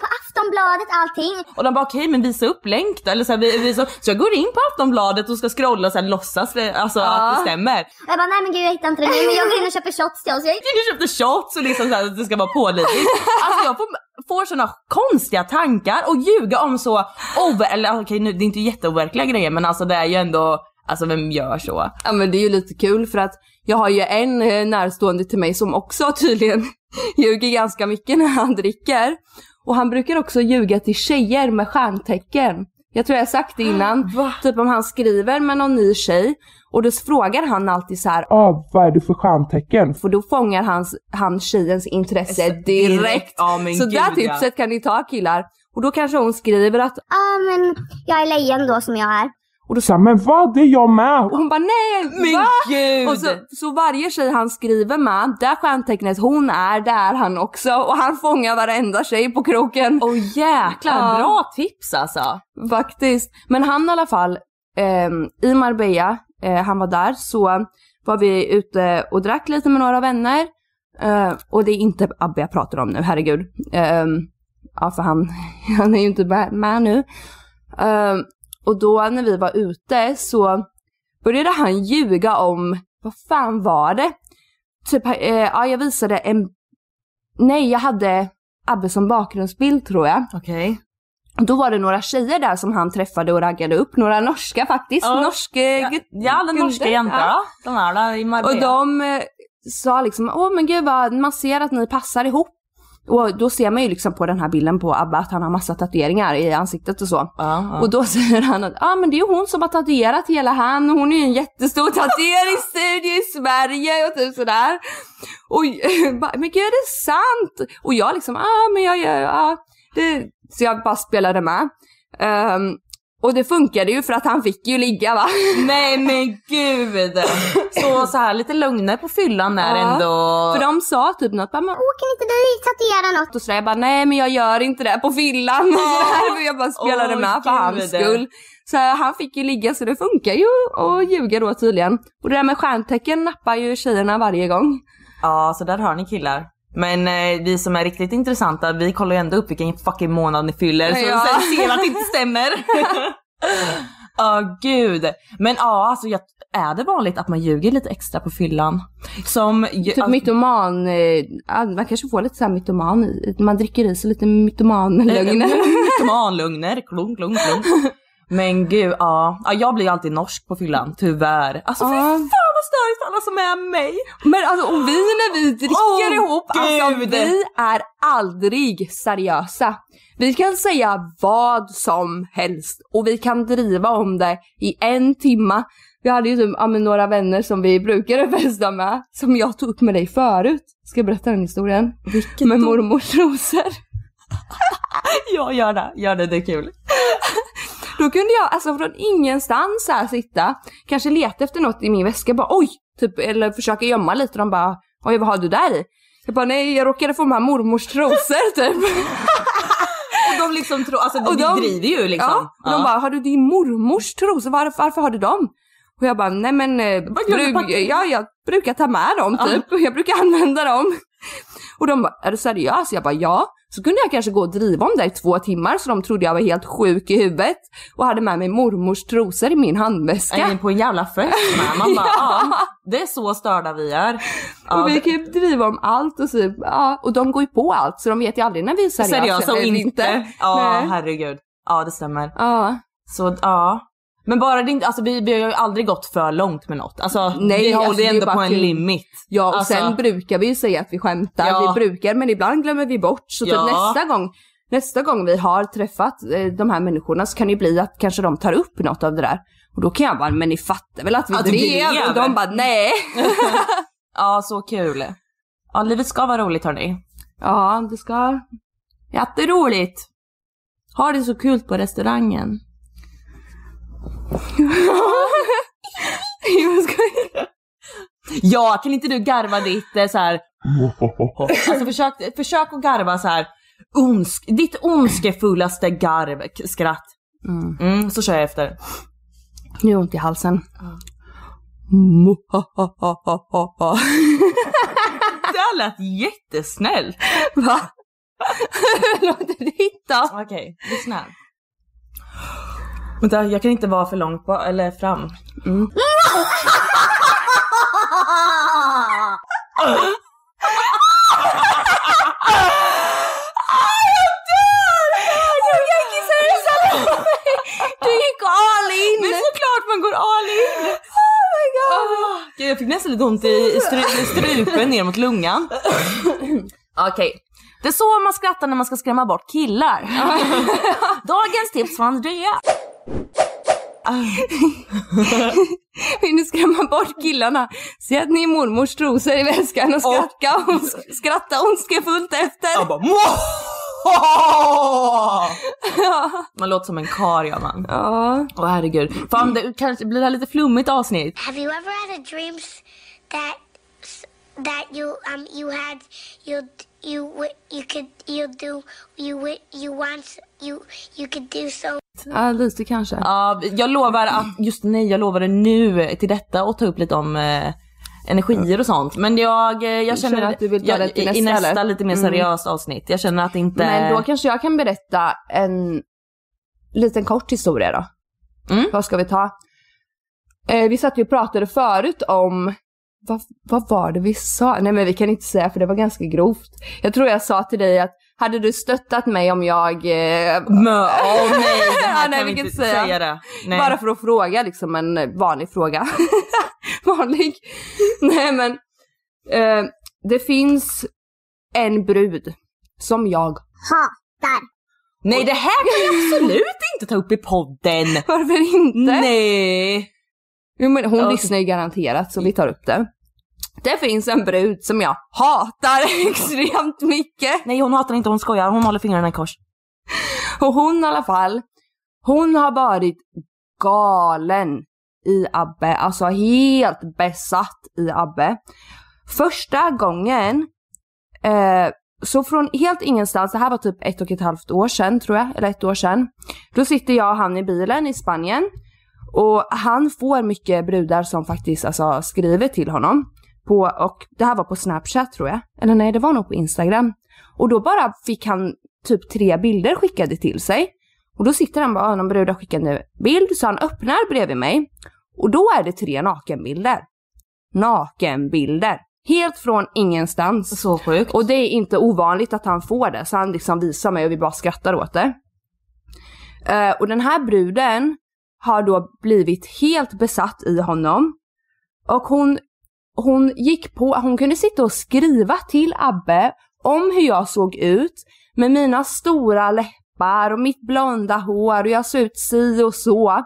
På Aftonbladet allting. och de bara okej men visa upp länk då. Eller så, här, vi, vi, så, så jag går in på Aftonbladet och ska scrolla och så här, låtsas alltså, att det stämmer. Och jag bara, nej men gud jag hittar inte det nu men jag går in och köper shots till oss. Jag Jag köpte shots och liksom så här, att det ska vara pålitligt. Alltså jag får, får såna konstiga tankar och ljuga om så over, eller okej nu det är inte jätteoverkliga grejer men alltså det är ju ändå, alltså vem gör så? Ja men det är ju lite kul för att jag har ju en eh, närstående till mig som också tydligen ljuger ganska mycket när han dricker. Och han brukar också ljuga till tjejer med stjärntecken. Jag tror jag har sagt det innan. Typ om han skriver med någon ny tjej och då frågar han alltid så här, Ah, vad är du för stjärntecken? för då fångar hans, han tjejens intresse direkt. direkt. Ja, men så gud, där ja. tipset kan ni ta killar. Och då kanske hon skriver att, ah, men jag är lejon då som jag är. Och då här, men vad, det är jag med! och hon bara nej, Men va? gud! Och så, så varje tjej han skriver med, där stjärntecknet hon är, där är han också. Och han fångar varenda tjej på kroken. Åh jäklar, Ja. bra tips alltså. Faktiskt. Men han i alla fall, ehm, i Marbella, eh, han var där, så var vi ute och drack lite med några vänner. Eh, och det är inte Abbe jag pratar om nu, herregud. Ehm, ja, för han, han är ju inte med, med nu. Och då när vi var ute så började han ljuga om, vad fan var det? Typ, eh, ja jag visade en, nej jag hade Abbe som bakgrundsbild tror jag. Okej. Då var det några tjejer där som han träffade och raggade upp, några norska faktiskt. Ja. Norska Ja, gut- ja den norska jäntan Ja. De är där i Marbella. Och de eh, sa liksom, åh men gud vad, man ser att ni passar ihop. Och då ser man ju liksom på den här bilden på Abba att han har massa tatueringar i ansiktet och så. Ja, ja. Och då säger han att ah, men det är ju hon som har tatuerat hela han, hon är ju en jättestor tatueringsstudio i Sverige och typ sådär. Och men gud är det sant? Och jag liksom, ah men jag gör, ja. Det, så jag bara spelade med. Ehm, och det funkade ju för att han fick ju ligga va. Nej men gud! Så, så här lite lugnare på fyllan är Ja, ändå... För de sa typ något, bara, Åh kan inte du tatuera något? och sådär, jag bara nej men jag gör inte det på fyllan. Sådär, och jag bara spelade Åh, med för hans skull. Så han fick ju ligga så det funkar ju att ljuga då tydligen. Och det där med stjärntecken nappar ju tjejerna varje gång. Ja, så där hör ni killar. Men eh, vi som är riktigt intressanta, vi kollar ju ändå upp vilken fucking månad ni fyller. Så Ja. sen ser vi att det inte stämmer. Åh gud. Men ja, alltså jag, är det vanligt att man ljuger lite extra på fyllan? Som... Typ mytoman, eh, ja, man kanske får lite såhär mytoman, man dricker i sig lite mytomanlögner. Mytomanlugner, klunk, klunk, klunk. Men gud, ja. ja. Jag blir alltid norsk på fyllan, tyvärr. Alltså fy Ja. fan vad störigt för alla som är mig. Men alltså och vi när vi dricker Åh, ihop, alltså Gud. vi är aldrig seriösa. Vi kan säga vad som helst och vi kan driva om det i en timma. Vi hade ju typ, ja, men några vänner som vi brukade festa med, som jag tog upp med dig förut. Ska jag berätta den historien? Vilket med mormors trosor. Ja, gör det. Gör det, det är kul. Då kunde jag alltså från ingenstans här sitta, kanske leta efter något i min väska, bara oj! Typ, eller försöka gömma lite och de bara oj vad har du där i? Jag bara nej jag råkade få med mormors trosor typ. Och de liksom tror, alltså de, de- driver ju liksom. Ja, och de bara har du din mormors trosor? Varför, varför har du dem? Och jag bara nej men eh, bruk, ja, jag brukar ta med dem typ, jag brukar använda dem. Och de bara är du seriös? Jag bara ja. Så kunde jag kanske gå och driva om det i två timmar så de trodde jag var helt sjuk i huvudet och hade med mig mormors trosor i min handväska. Är ni på en jävla fest med? Man bara, ja. Det är så störda vi är. Ja, och vi kan ju driva om allt och så, ja, och de går ju på allt så de vet ju aldrig när vi är seriösa, seriösa eller inte. Ja, Nej. herregud. Ja, det stämmer. Ja. Så ja. Men bara det inte, alltså vi, vi har ju aldrig gått för långt med något. Alltså Nej, vi håller alltså, ändå på en kul. limit. Ja och Alltså- sen brukar vi ju säga att vi skämtar, Ja. vi brukar men ibland glömmer vi bort så typ Ja. nästa gång Nästa gång vi har träffat eh, de här människorna så kan det ju bli att kanske de tar upp något av det där. Och då kan jag bara, men ni fattar väl att vi Att drev? Och de bara, nej. Ja, så kul. Ja, livet ska vara roligt hörni. Ja, det ska... Jätteroligt! Har det så kul på restaurangen. jag skojar. Ja, kan inte du garva ditt eh, så här. Alltså försök, försök att garva så här. Onsk, ditt ondskefullaste garv, skratt. Mm. Mm, så kör jag efter. Nu ont i halsen. Det här lät jättesnällt. Va? Låter ditt då? Okej, lyssna. Vänta, jag kan inte vara för långt på, eller fram. Mm. Du gick all in! Men såklart man går all in! Oh my god! Gud, jag fick nästan lite ont i, stru, strupen ner mot lungan. Okej. Det är så man skrattar när man ska skrämma bort killar. Dagens tips från Andrea. Vill ni skrämma bort killarna? Se att ni är mormors trosor i väskan och skratta, och skratta ondskefullt efter. Jag bara Man låter som en kar gör man. Ja. Åh herregud. Fan det kanske blir det här lite flummigt avsnitt. Have you ever had a dreams that that you um you had you you you could you do you you want you you could do so ja, lite kanske. Ja, jag lovar att, just nej jag lovade nu till detta och ta upp lite om eh, energier och sånt. Men jag, eh, jag känner att du vill ta jag, det till i nästa, nästa eller? lite mer Mm. seriöst avsnitt. Jag känner att inte... Men då kanske jag kan berätta en liten kort historia då. Mm. Vad ska vi ta? Eh, vi satt ju och pratade förut om vad, vad var det vi sa? Nej men vi kan inte säga för det var ganska grovt. Jag tror jag sa till dig att hade du stöttat mig om jag... Eh, Mö, åh nej, det här Ja, nej, kan vi inte säga. säga det. Nej. Bara för att fråga liksom en vanlig fråga. vanlig. Nej men. Eh, det finns en brud som jag Hatar. Nej det här kan vi absolut inte ta upp i podden. Varför inte? Nej. Jo, men hon lyssnar ju garanterat så vi tar upp det. Det finns en brud som jag hatar extremt mycket. Nej hon hatar inte, hon skojar. Hon håller fingrarna i kors. Och hon i alla fall, hon har varit galen i Abbe. Alltså helt besatt i Abbe. Första gången, eh, så från helt ingenstans, det här var typ ett och ett halvt år sedan tror jag, eller ett år sedan. Då sitter jag och han i bilen i Spanien. Och han får mycket brudar som faktiskt alltså, skriver till honom. På, och det här var på Snapchat tror jag. Eller nej, det var nog på Instagram. Och då bara fick han typ tre bilder skickade till sig. Och då sitter han bara, "Ah, någon brud har skickat en bild, så han öppnar bredvid mig. Och då är det tre nakenbilder. Nakenbilder. Helt från ingenstans. Så sjukt. Och det är inte ovanligt att han får det, så han liksom visar mig och vi bara skrattar åt det. Eh, och den här bruden har då blivit helt besatt i honom. Och hon, hon gick på, hon kunde sitta och skriva till Abbe om hur jag såg ut med mina stora läppar och mitt blonda hår och jag såg ut si och så.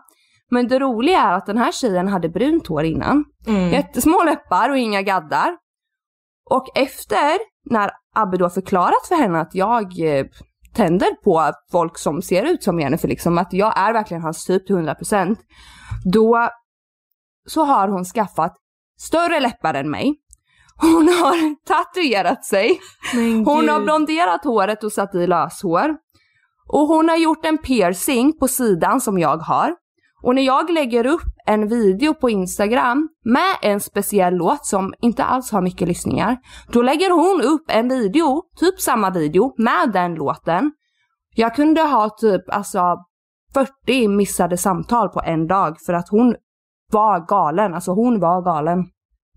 Men det roliga är att den här tjejen hade brunt hår innan. Mm. Jättesmå läppar och inga gaddar. Och efter, när Abbe då förklarat för henne att jag eh, tänder på folk som ser ut som Jennifer, liksom att jag är verkligen hans typ till 100%, då så har hon skaffat större läppar än mig. Hon har tatuerat sig. Hon har blonderat håret och satt i löshår. Och hon har gjort en piercing på sidan som jag har. Och när jag lägger upp en video på Instagram med en speciell låt som inte alls har mycket lyssningar, då lägger hon upp en video, typ samma video, med den låten. Jag kunde ha typ alltså 40 missade samtal på en dag för att hon var galen, alltså hon var galen.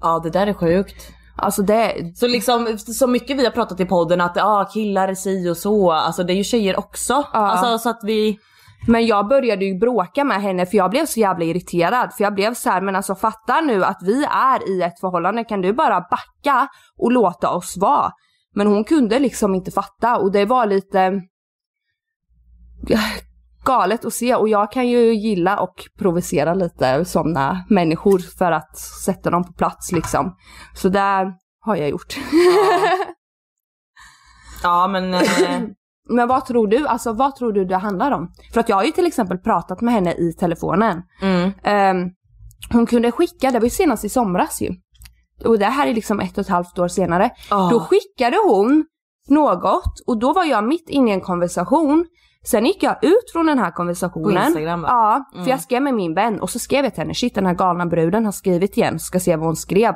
Ja det där är sjukt. Alltså det, Så liksom, så mycket vi har pratat i podden att ah, killar är si och så, alltså det är ju tjejer också. Alltså så att vi... Men jag började ju bråka med henne för jag blev så jävla irriterad. För jag blev så här, men alltså fatta nu att vi är i ett förhållande, kan du bara backa och låta oss vara? Men hon kunde liksom inte fatta och det var lite galet att se och jag kan ju gilla och provocera lite sådana människor för att sätta dem på plats liksom. Så där har jag gjort. Ja men... Eh, Men vad tror du, alltså vad tror du det handlar om? För att jag har ju till exempel pratat med henne i telefonen. mm. Ehm, hon kunde skicka, det var ju senast i somras ju. Och det här är liksom ett och ett halvt år senare. Ah. Då skickade hon något och då var jag mitt inne i en konversation. Sen gick jag ut från den här konversationen. På Instagram, va? Ja, för Mm. jag skrev med min vän och så skrev jag till henne, shit den här galna bruden har skrivit igen, ska se vad hon skrev.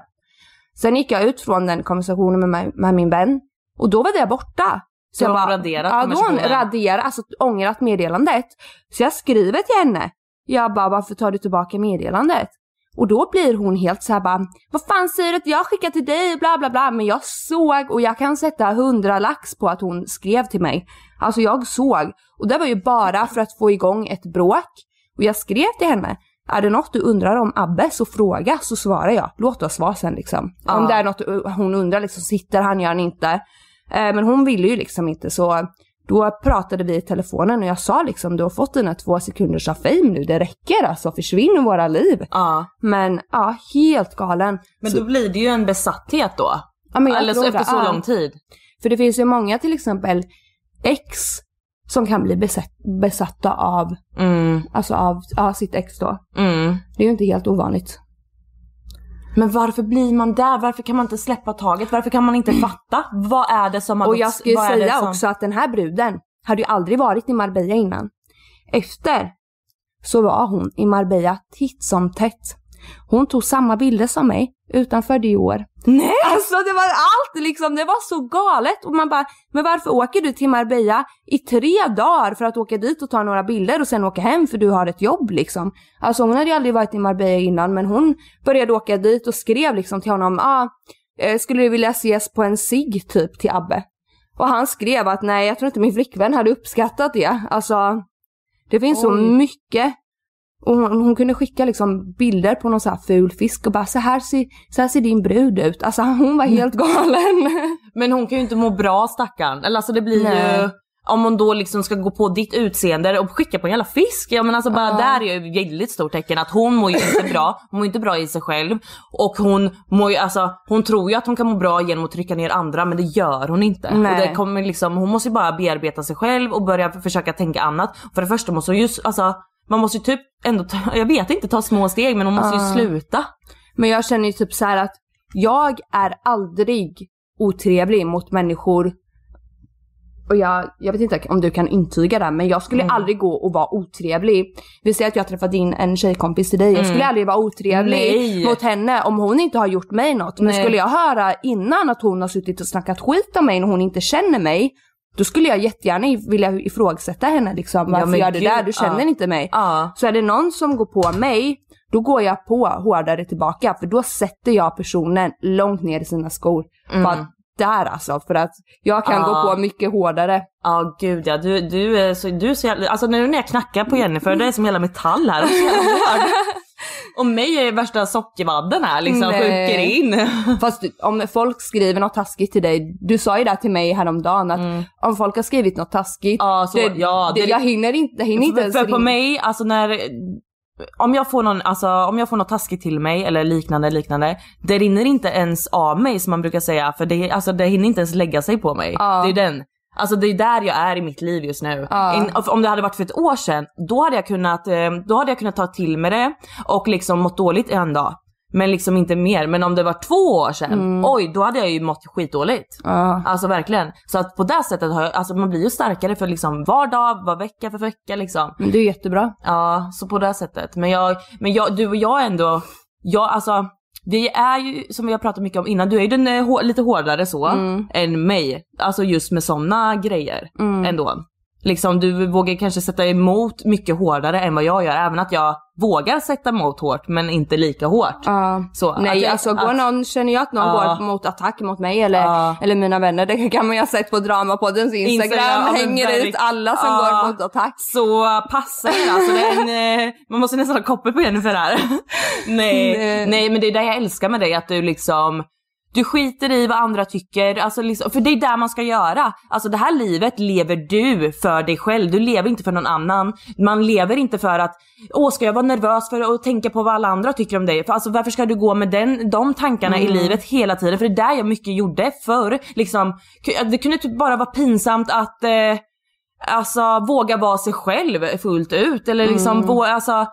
Sen gick jag ut från den konversationen med, med min vän och då var det borta. Då har hon bara- raderat Ja, då hon raderat, alltså ångrat meddelandet. Så jag skriver till henne. Jag bara, varför tar du tillbaka meddelandet? Och då blir hon helt så här bara, vad fan säger du att jag skickar till dig, bla bla bla. Men jag såg och jag kan sätta hundra lax på att hon skrev till mig. Alltså jag såg. Och det var ju bara för att få igång ett bråk. Och jag skrev till henne, är det något du undrar om Abbe så fråga så svarar jag. Låt oss vara sen liksom. Ja. Om det är något hon undrar liksom, sitter han, gör han inte. Eh, men hon ville ju liksom inte så då pratade vi i telefonen och jag sa liksom du har fått dina två sekunders av fame nu, det räcker alltså, försvinn ur våra liv. Ja. Men ja, helt galen. Men Så- då blir det ju en besatthet då. ja, men jag Eller så efter det, så ja. lång tid. För det finns ju många till exempel ex som kan bli besatt, besatta av, Mm. alltså av ja, sitt ex då. Mm. Det är ju inte helt ovanligt. Men varför blir man där? Varför kan man inte släppa taget? Varför kan man inte fatta? Vad är det som har Och jag ska ju säga som- också att den här bruden hade ju aldrig varit i Marbella innan. Efter så var hon i Marbella titt som tätt. Hon tog samma bilder som mig utanför Dior. Nej! Alltså det var allt liksom, det var så galet. Och man bara, men varför åker du till Marbella i tre dagar för att åka dit och ta några bilder och sen åka hem för du har ett jobb liksom. Alltså hon hade ju aldrig varit i Marbella innan men hon började åka dit och skrev liksom till honom, ah, eh, skulle du vilja ses på en sig typ till Abbe? Och han skrev att nej jag tror inte min flickvän hade uppskattat det. Alltså det finns så Oj. mycket. Och hon, hon kunde skicka liksom bilder på någon så här ful fisk och bara så här, ser, så här ser din brud ut. Alltså hon var helt galen. Men hon kan ju inte må bra stackarn. Eller alltså det blir Nej. ju... Om hon då liksom ska gå på ditt utseende och skicka på en jävla fisk. Ja men alltså bara Ja. där är ju ett väldigt stort tecken att hon mår ju inte bra. Hon mår inte bra i sig själv. Och hon mår ju, alltså hon tror ju att hon kan må bra genom att trycka ner andra men det gör hon inte. Nej. Och det kommer liksom, hon måste ju bara bearbeta sig själv och börja försöka tänka annat. För det första måste hon ju, alltså man måste ju typ ändå, ta, jag vet inte, ta små steg men hon måste ju Ja. sluta. Men jag känner ju typ så här att jag är aldrig otrevlig mot människor. Och jag, jag vet inte om du kan intyga det, men jag skulle Mm. aldrig gå och vara otrevlig. Vi säger att jag träffat in en tjejkompis till dig. Jag skulle Mm. aldrig vara otrevlig Nej. mot henne om hon inte har gjort mig något. Men Nej. skulle jag höra innan att hon har suttit och snackat skit om mig när hon inte känner mig, då skulle jag jättegärna vilja ifrågasätta henne liksom. Varför men gör du det? Du känner ja. inte mig. Ja. Så är det någon som går på mig, då går jag på hårdare tillbaka. För då sätter jag personen långt ner i sina skor. Bara där alltså. För att jag kan Mm. Ja. gå på mycket hårdare. Ja gud ja, du, du, är så, du är så jävla, alltså nu när jag knackar på Jennifer, det är som hela metall här. Och mig är värsta sockervadden här liksom, Nej. sjunker in. Fast om folk skriver något taskigt till dig, du sa ju det till mig häromdagen att om folk har skrivit något taskigt, Mm. Ja, så- det, ja, det, det- jag hinner inte, jag hinner inte för, ens för på ringa. mig, alltså när, om jag får någon, alltså om jag får något taskigt till mig eller liknande, liknande. Det rinner inte ens av mig som man brukar säga, för det, alltså, det hinner inte ens lägga sig på mig. Ja. Det är den. Alltså det är där jag är i mitt liv just nu. Ja. In, om det hade varit för ett år sedan, då hade jag kunnat, eh, då hade jag kunnat ta till mig det och liksom mått dåligt en dag. Men liksom inte mer. Men om det var två år sedan, oj då hade jag ju mått skitdåligt. Mm. Ja. Alltså verkligen. Så att på det sättet har jag, alltså man blir ju starkare för liksom var dag, var vecka för vecka liksom. Men det är jättebra. Ja, så på det sättet. Men jag, men jag, du och jag ändå, jag alltså, vi är ju som vi har pratat mycket om innan, du är ju den eh, hår, lite hårdare så än mig. Alltså just med sådana grejer ändå. Liksom du vågar kanske sätta emot mycket hårdare än vad jag gör, även att jag vågar sätta emot hårt men inte lika hårt. Ja. Så, Nej att alltså går att- någon, känner jag att någon Ja. går mot attack mot mig eller, Ja. eller mina vänner, det kan man ju ha sett på Dramapoddens Instagram, Instagram, hänger ut alla som går mot attack. Så passa er alltså, en, eh, man måste nästan ha koppel på Jennifer här. Nej. nej men det är det jag älskar med dig, att du liksom du skiter i vad andra tycker, alltså liksom, för det är där man ska göra. Alltså det här livet lever du för dig själv, du lever inte för någon annan. Man lever inte för att, åh ska jag vara nervös för att tänka på vad alla andra tycker om dig? För alltså varför ska du gå med den, de tankarna i livet hela tiden? För det är där jag mycket gjorde förr. Liksom, det kunde typ bara vara pinsamt att eh, alltså våga vara sig själv fullt ut eller liksom Mm. våga, alltså,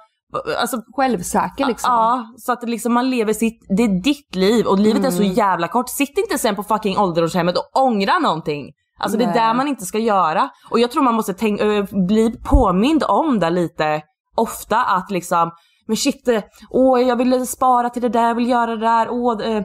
alltså Självsäker liksom. Ja, så att liksom man lever sitt, det är ditt liv och livet är så Mm. jävla kort. Sitt inte sen på fucking ålderdomshemmet och ångra någonting. Alltså det är Nej. där man inte ska göra. Och jag tror man måste tänk, ö, bli påmind om det lite ofta att liksom, men shit, eh, åh jag vill spara till det där, jag vill göra det där, åh, eh,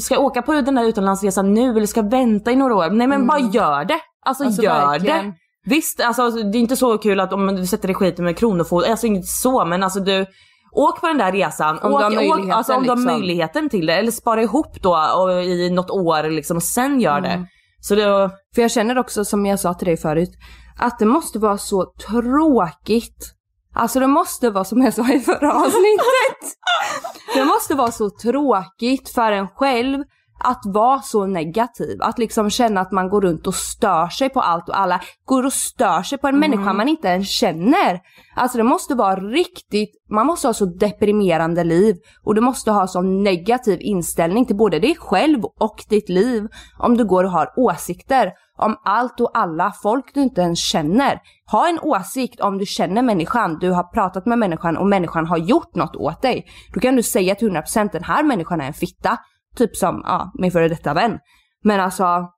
ska jag åka på den där utomlandsresan nu eller ska jag vänta i några år? Nej men bara gör det. Alltså, Mm. Alltså, gör verkligen. det. Visst, alltså, det är inte så kul att om du sätter dig i skiten med kronofogden, alltså inte så men alltså du Åk på den där resan, Om åk, du har åk, alltså om du har liksom. möjligheten till det. Eller spara ihop då och, i något år liksom, och sen gör Mm. det. Så det, För jag känner också som jag sa till dig förut, att det måste vara så tråkigt. Alltså det måste vara som jag sa i förra avsnittet. det måste vara så tråkigt för en själv att vara så negativ. Att liksom känna att man går runt och stör sig på allt och alla. Går och stör sig på en människa man inte ens känner. Alltså det måste vara riktigt, man måste ha så deprimerande liv. Och du måste ha så negativ inställning till både dig själv och ditt liv. Om du går och har åsikter om allt och alla folk du inte ens känner. Ha en åsikt om du känner människan, du har pratat med människan och människan har gjort något åt dig. Då kan du säga till 100% den här människan är en fitta. Typ som ja, min före detta vän. Men alltså,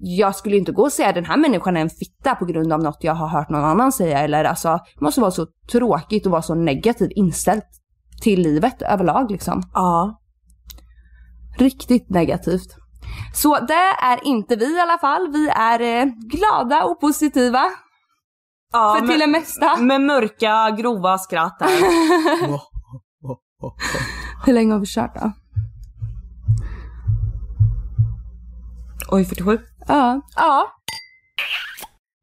jag skulle inte gå och säga den här människan är en fitta på grund av något jag har hört någon annan säga. Eller alltså, det måste vara så tråkigt och vara så negativt inställt till livet överlag liksom. ja. Riktigt negativt. Så det är inte vi i alla fall. Vi är eh, glada och positiva. ja för till det med, mesta. med mörka grova skratt. Hur länge har vi kört då? Oj 47. Ja. Ja.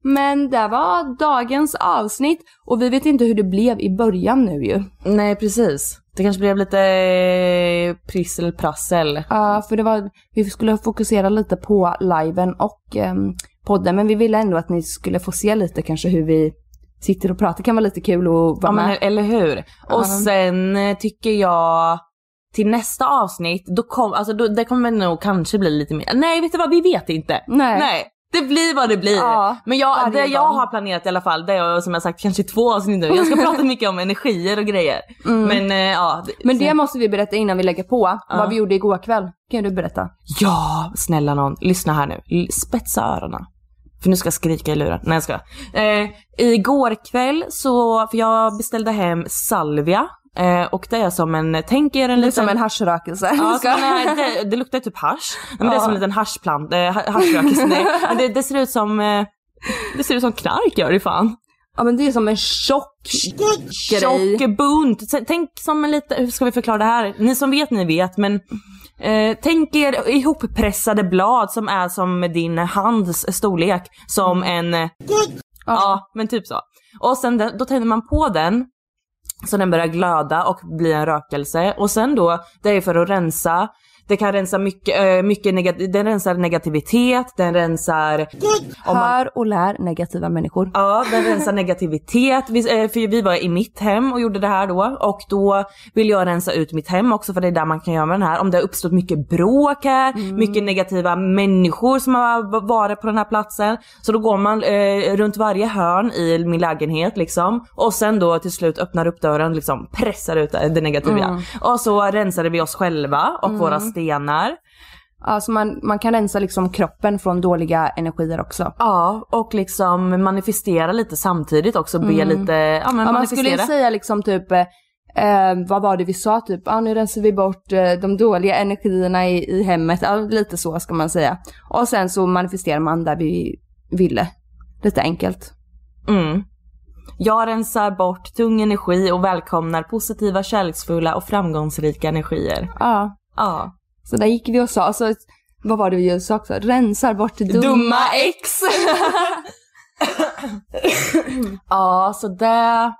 Men det var dagens avsnitt och vi vet inte hur det blev i början nu ju. Nej precis. Det kanske blev lite eh, prisselprassel. Ja, för det var, vi skulle fokusera lite på liven och ehm, podden, men vi ville ändå att ni skulle få se lite kanske hur vi sitter och pratar. Det kan vara lite kul att vara Ja med. men eller hur. Och sen eh, tycker jag till nästa avsnitt, då kom, alltså då, det kommer nog kanske bli lite mer, nej vet du vad, vi vet inte. Nej. nej. Det blir vad det blir. Ja, men jag, det jag har planerat i alla fall, det är som jag sagt kanske två avsnitt nu. Jag ska prata mycket om energier och grejer. Men eh, ja. Mm. Men det sen- måste vi berätta innan vi lägger på. Vad vi gjorde igår kväll. Kan du berätta? Ja, snälla någon. Lyssna här nu. Spetsa öronen. För nu ska jag skrika i luren. Nej jag ska. Eh, igår kväll så, för jag beställde hem salvia Eh, och det är som en, tänk er en Lite liten... som en haschrökelse. Ja, det, det luktar typ hasch. Men Det är som en liten haschplant, eh, ha- haschrökelse. nej. Men det, det ser ut som, eh, det ser ut som knark gör det fan. Ja men det är som en tjock grej. Tjock bunt. Tänk som en lite, hur ska vi förklara det här? Ni som vet, ni vet men eh, tänk er ihoppressade blad som är som din hands storlek. Som en, ja men typ så. Och sen då tänder man på den så den börjar glöda och bli en rökelse. Och sen då, det är för att rensa. Det kan rensa mycket, eh, mycket negat- den rensar negativitet, den rensar... man- Hör och lär negativa människor. Ja, den rensar negativitet. Vi, eh, för vi var i mitt hem och gjorde det här då. Och då vill jag rensa ut mitt hem också för det är där man kan göra med den här. Om det har uppstått mycket bråk här, mycket negativa människor som har varit på den här platsen. Så då går man eh, runt varje hörn i min lägenhet liksom. Och sen då till slut öppnar upp dörren, liksom pressar ut det negativa. Mm. Och så rensade vi oss själva och Mm. våra stenar. Ja, så man, man kan rensa liksom kroppen från dåliga energier också. Ja, och liksom manifestera lite samtidigt också. Be Mm. lite, ja men Ja, man skulle säga liksom typ, eh, eh, vad var det vi sa typ, ja nu rensar vi bort eh, de dåliga energierna i, i hemmet, ja, lite så ska man säga. Och sen så manifesterar man där vi ville. Lite enkelt. Mm. Jag rensar bort tung energi och välkomnar positiva, kärleksfulla och framgångsrika energier. Ja. Ja. Så där gick vi och sa, så, vad var det vi sa också? Rensar bort dumma, Dumma ex! ja, så det...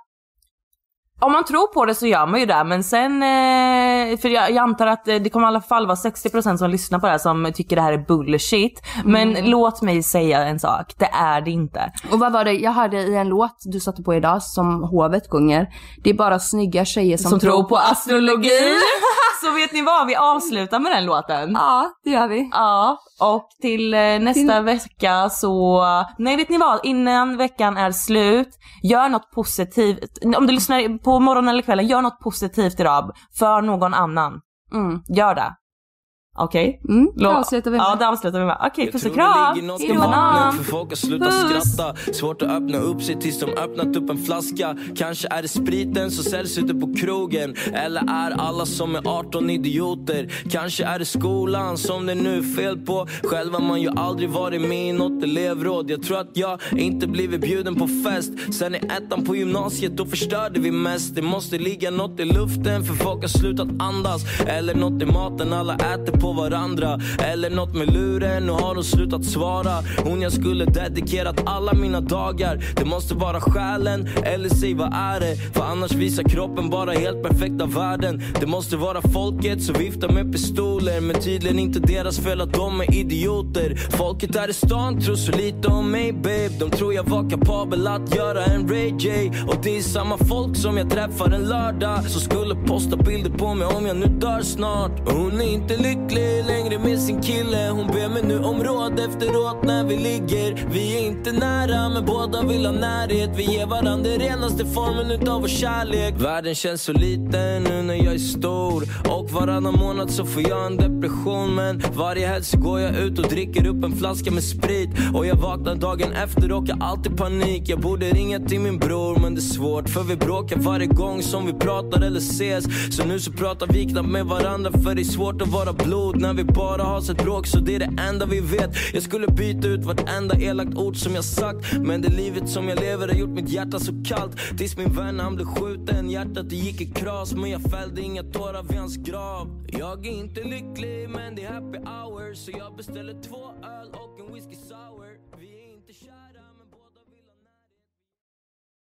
Om man tror på det så gör man ju det, men sen... Eh, för jag, jag antar att eh, det kommer i alla fall vara 60% som lyssnar på det här som tycker det här är bullshit. Men Mm. låt mig säga en sak, det är det inte. Och vad var det, jag hörde i en låt du satte på idag som Hovet sjunger. Det är bara snygga tjejer som, Som tror på astrologi. Så vet ni vad, vi avslutar med den låten. Ja, det gör vi. Ja, och till eh, nästa vecka så... Nej, vet ni vad? Innan veckan är slut, gör något positivt. Om du lyssnar på morgonen eller kvällen, gör något positivt idag för någon annan. Mm. Gör det. Okej? Mm, det avslutar vi med. Ja, det avslutar vi med. Okej, puss och kram! ligger något i Hejdå, för folk har slutat skratta. Svårt att öppna upp sig tills de öppnat upp en flaska. Kanske är det spriten som säljs ute på krogen. Eller är alla som är 18 idioter? Kanske är det skolan som det nu är fel på. Själv har man ju aldrig varit med i något elevråd. Jag tror att jag inte blivit bjuden på fest. Sen i ettan på gymnasiet då förstörde vi mest. Det måste ligga något i luften för folk har slutat andas. Eller något i maten alla äter på varandra. Eller något med luren, nu har hon slutat svara. Hon jag skulle dedikerat alla mina dagar. Det måste vara själen, eller säg vad är det? För annars visar kroppen bara helt perfekta värden. Det måste vara folket som viftar med pistoler. Men tydligen inte deras fel att de är idioter. Folket här i stan tror så lite om mig babe. De tror jag var kapabel att göra en Ray J Och det är samma folk som jag träffar en lördag. Som skulle posta bilder på mig om jag nu dör snart. Och Hon är inte lycklig längre med sin kille. Hon ber mig nu om råd efteråt när vi ligger. Vi är inte nära men båda vill ha närhet. Vi ger varandra den renaste formen utav vår kärlek. Världen känns så liten nu när jag är stor. Och varannan månad så får jag en depression. Men varje helg så går jag ut och dricker upp en flaska med sprit. Och jag vaknar dagen efter och har alltid panik. Jag borde ringa till min bror men det är svårt För vi bråkar varje gång som vi pratar eller ses. Så nu så pratar vi knappt med varandra för det är svårt att vara blod När vi bara har sett bråk. Så det är det enda vi vet. Jag skulle byta ut vartenda elakt ord som jag sagt. Men det livet som jag lever har gjort mitt hjärta så kallt. Tills min vän han blev skjuten, hjärtat det gick i kras Men jag fällde inga tårar vid hans grav. Jag är inte lycklig men det är happy hours Så jag beställer två öl och en whisky.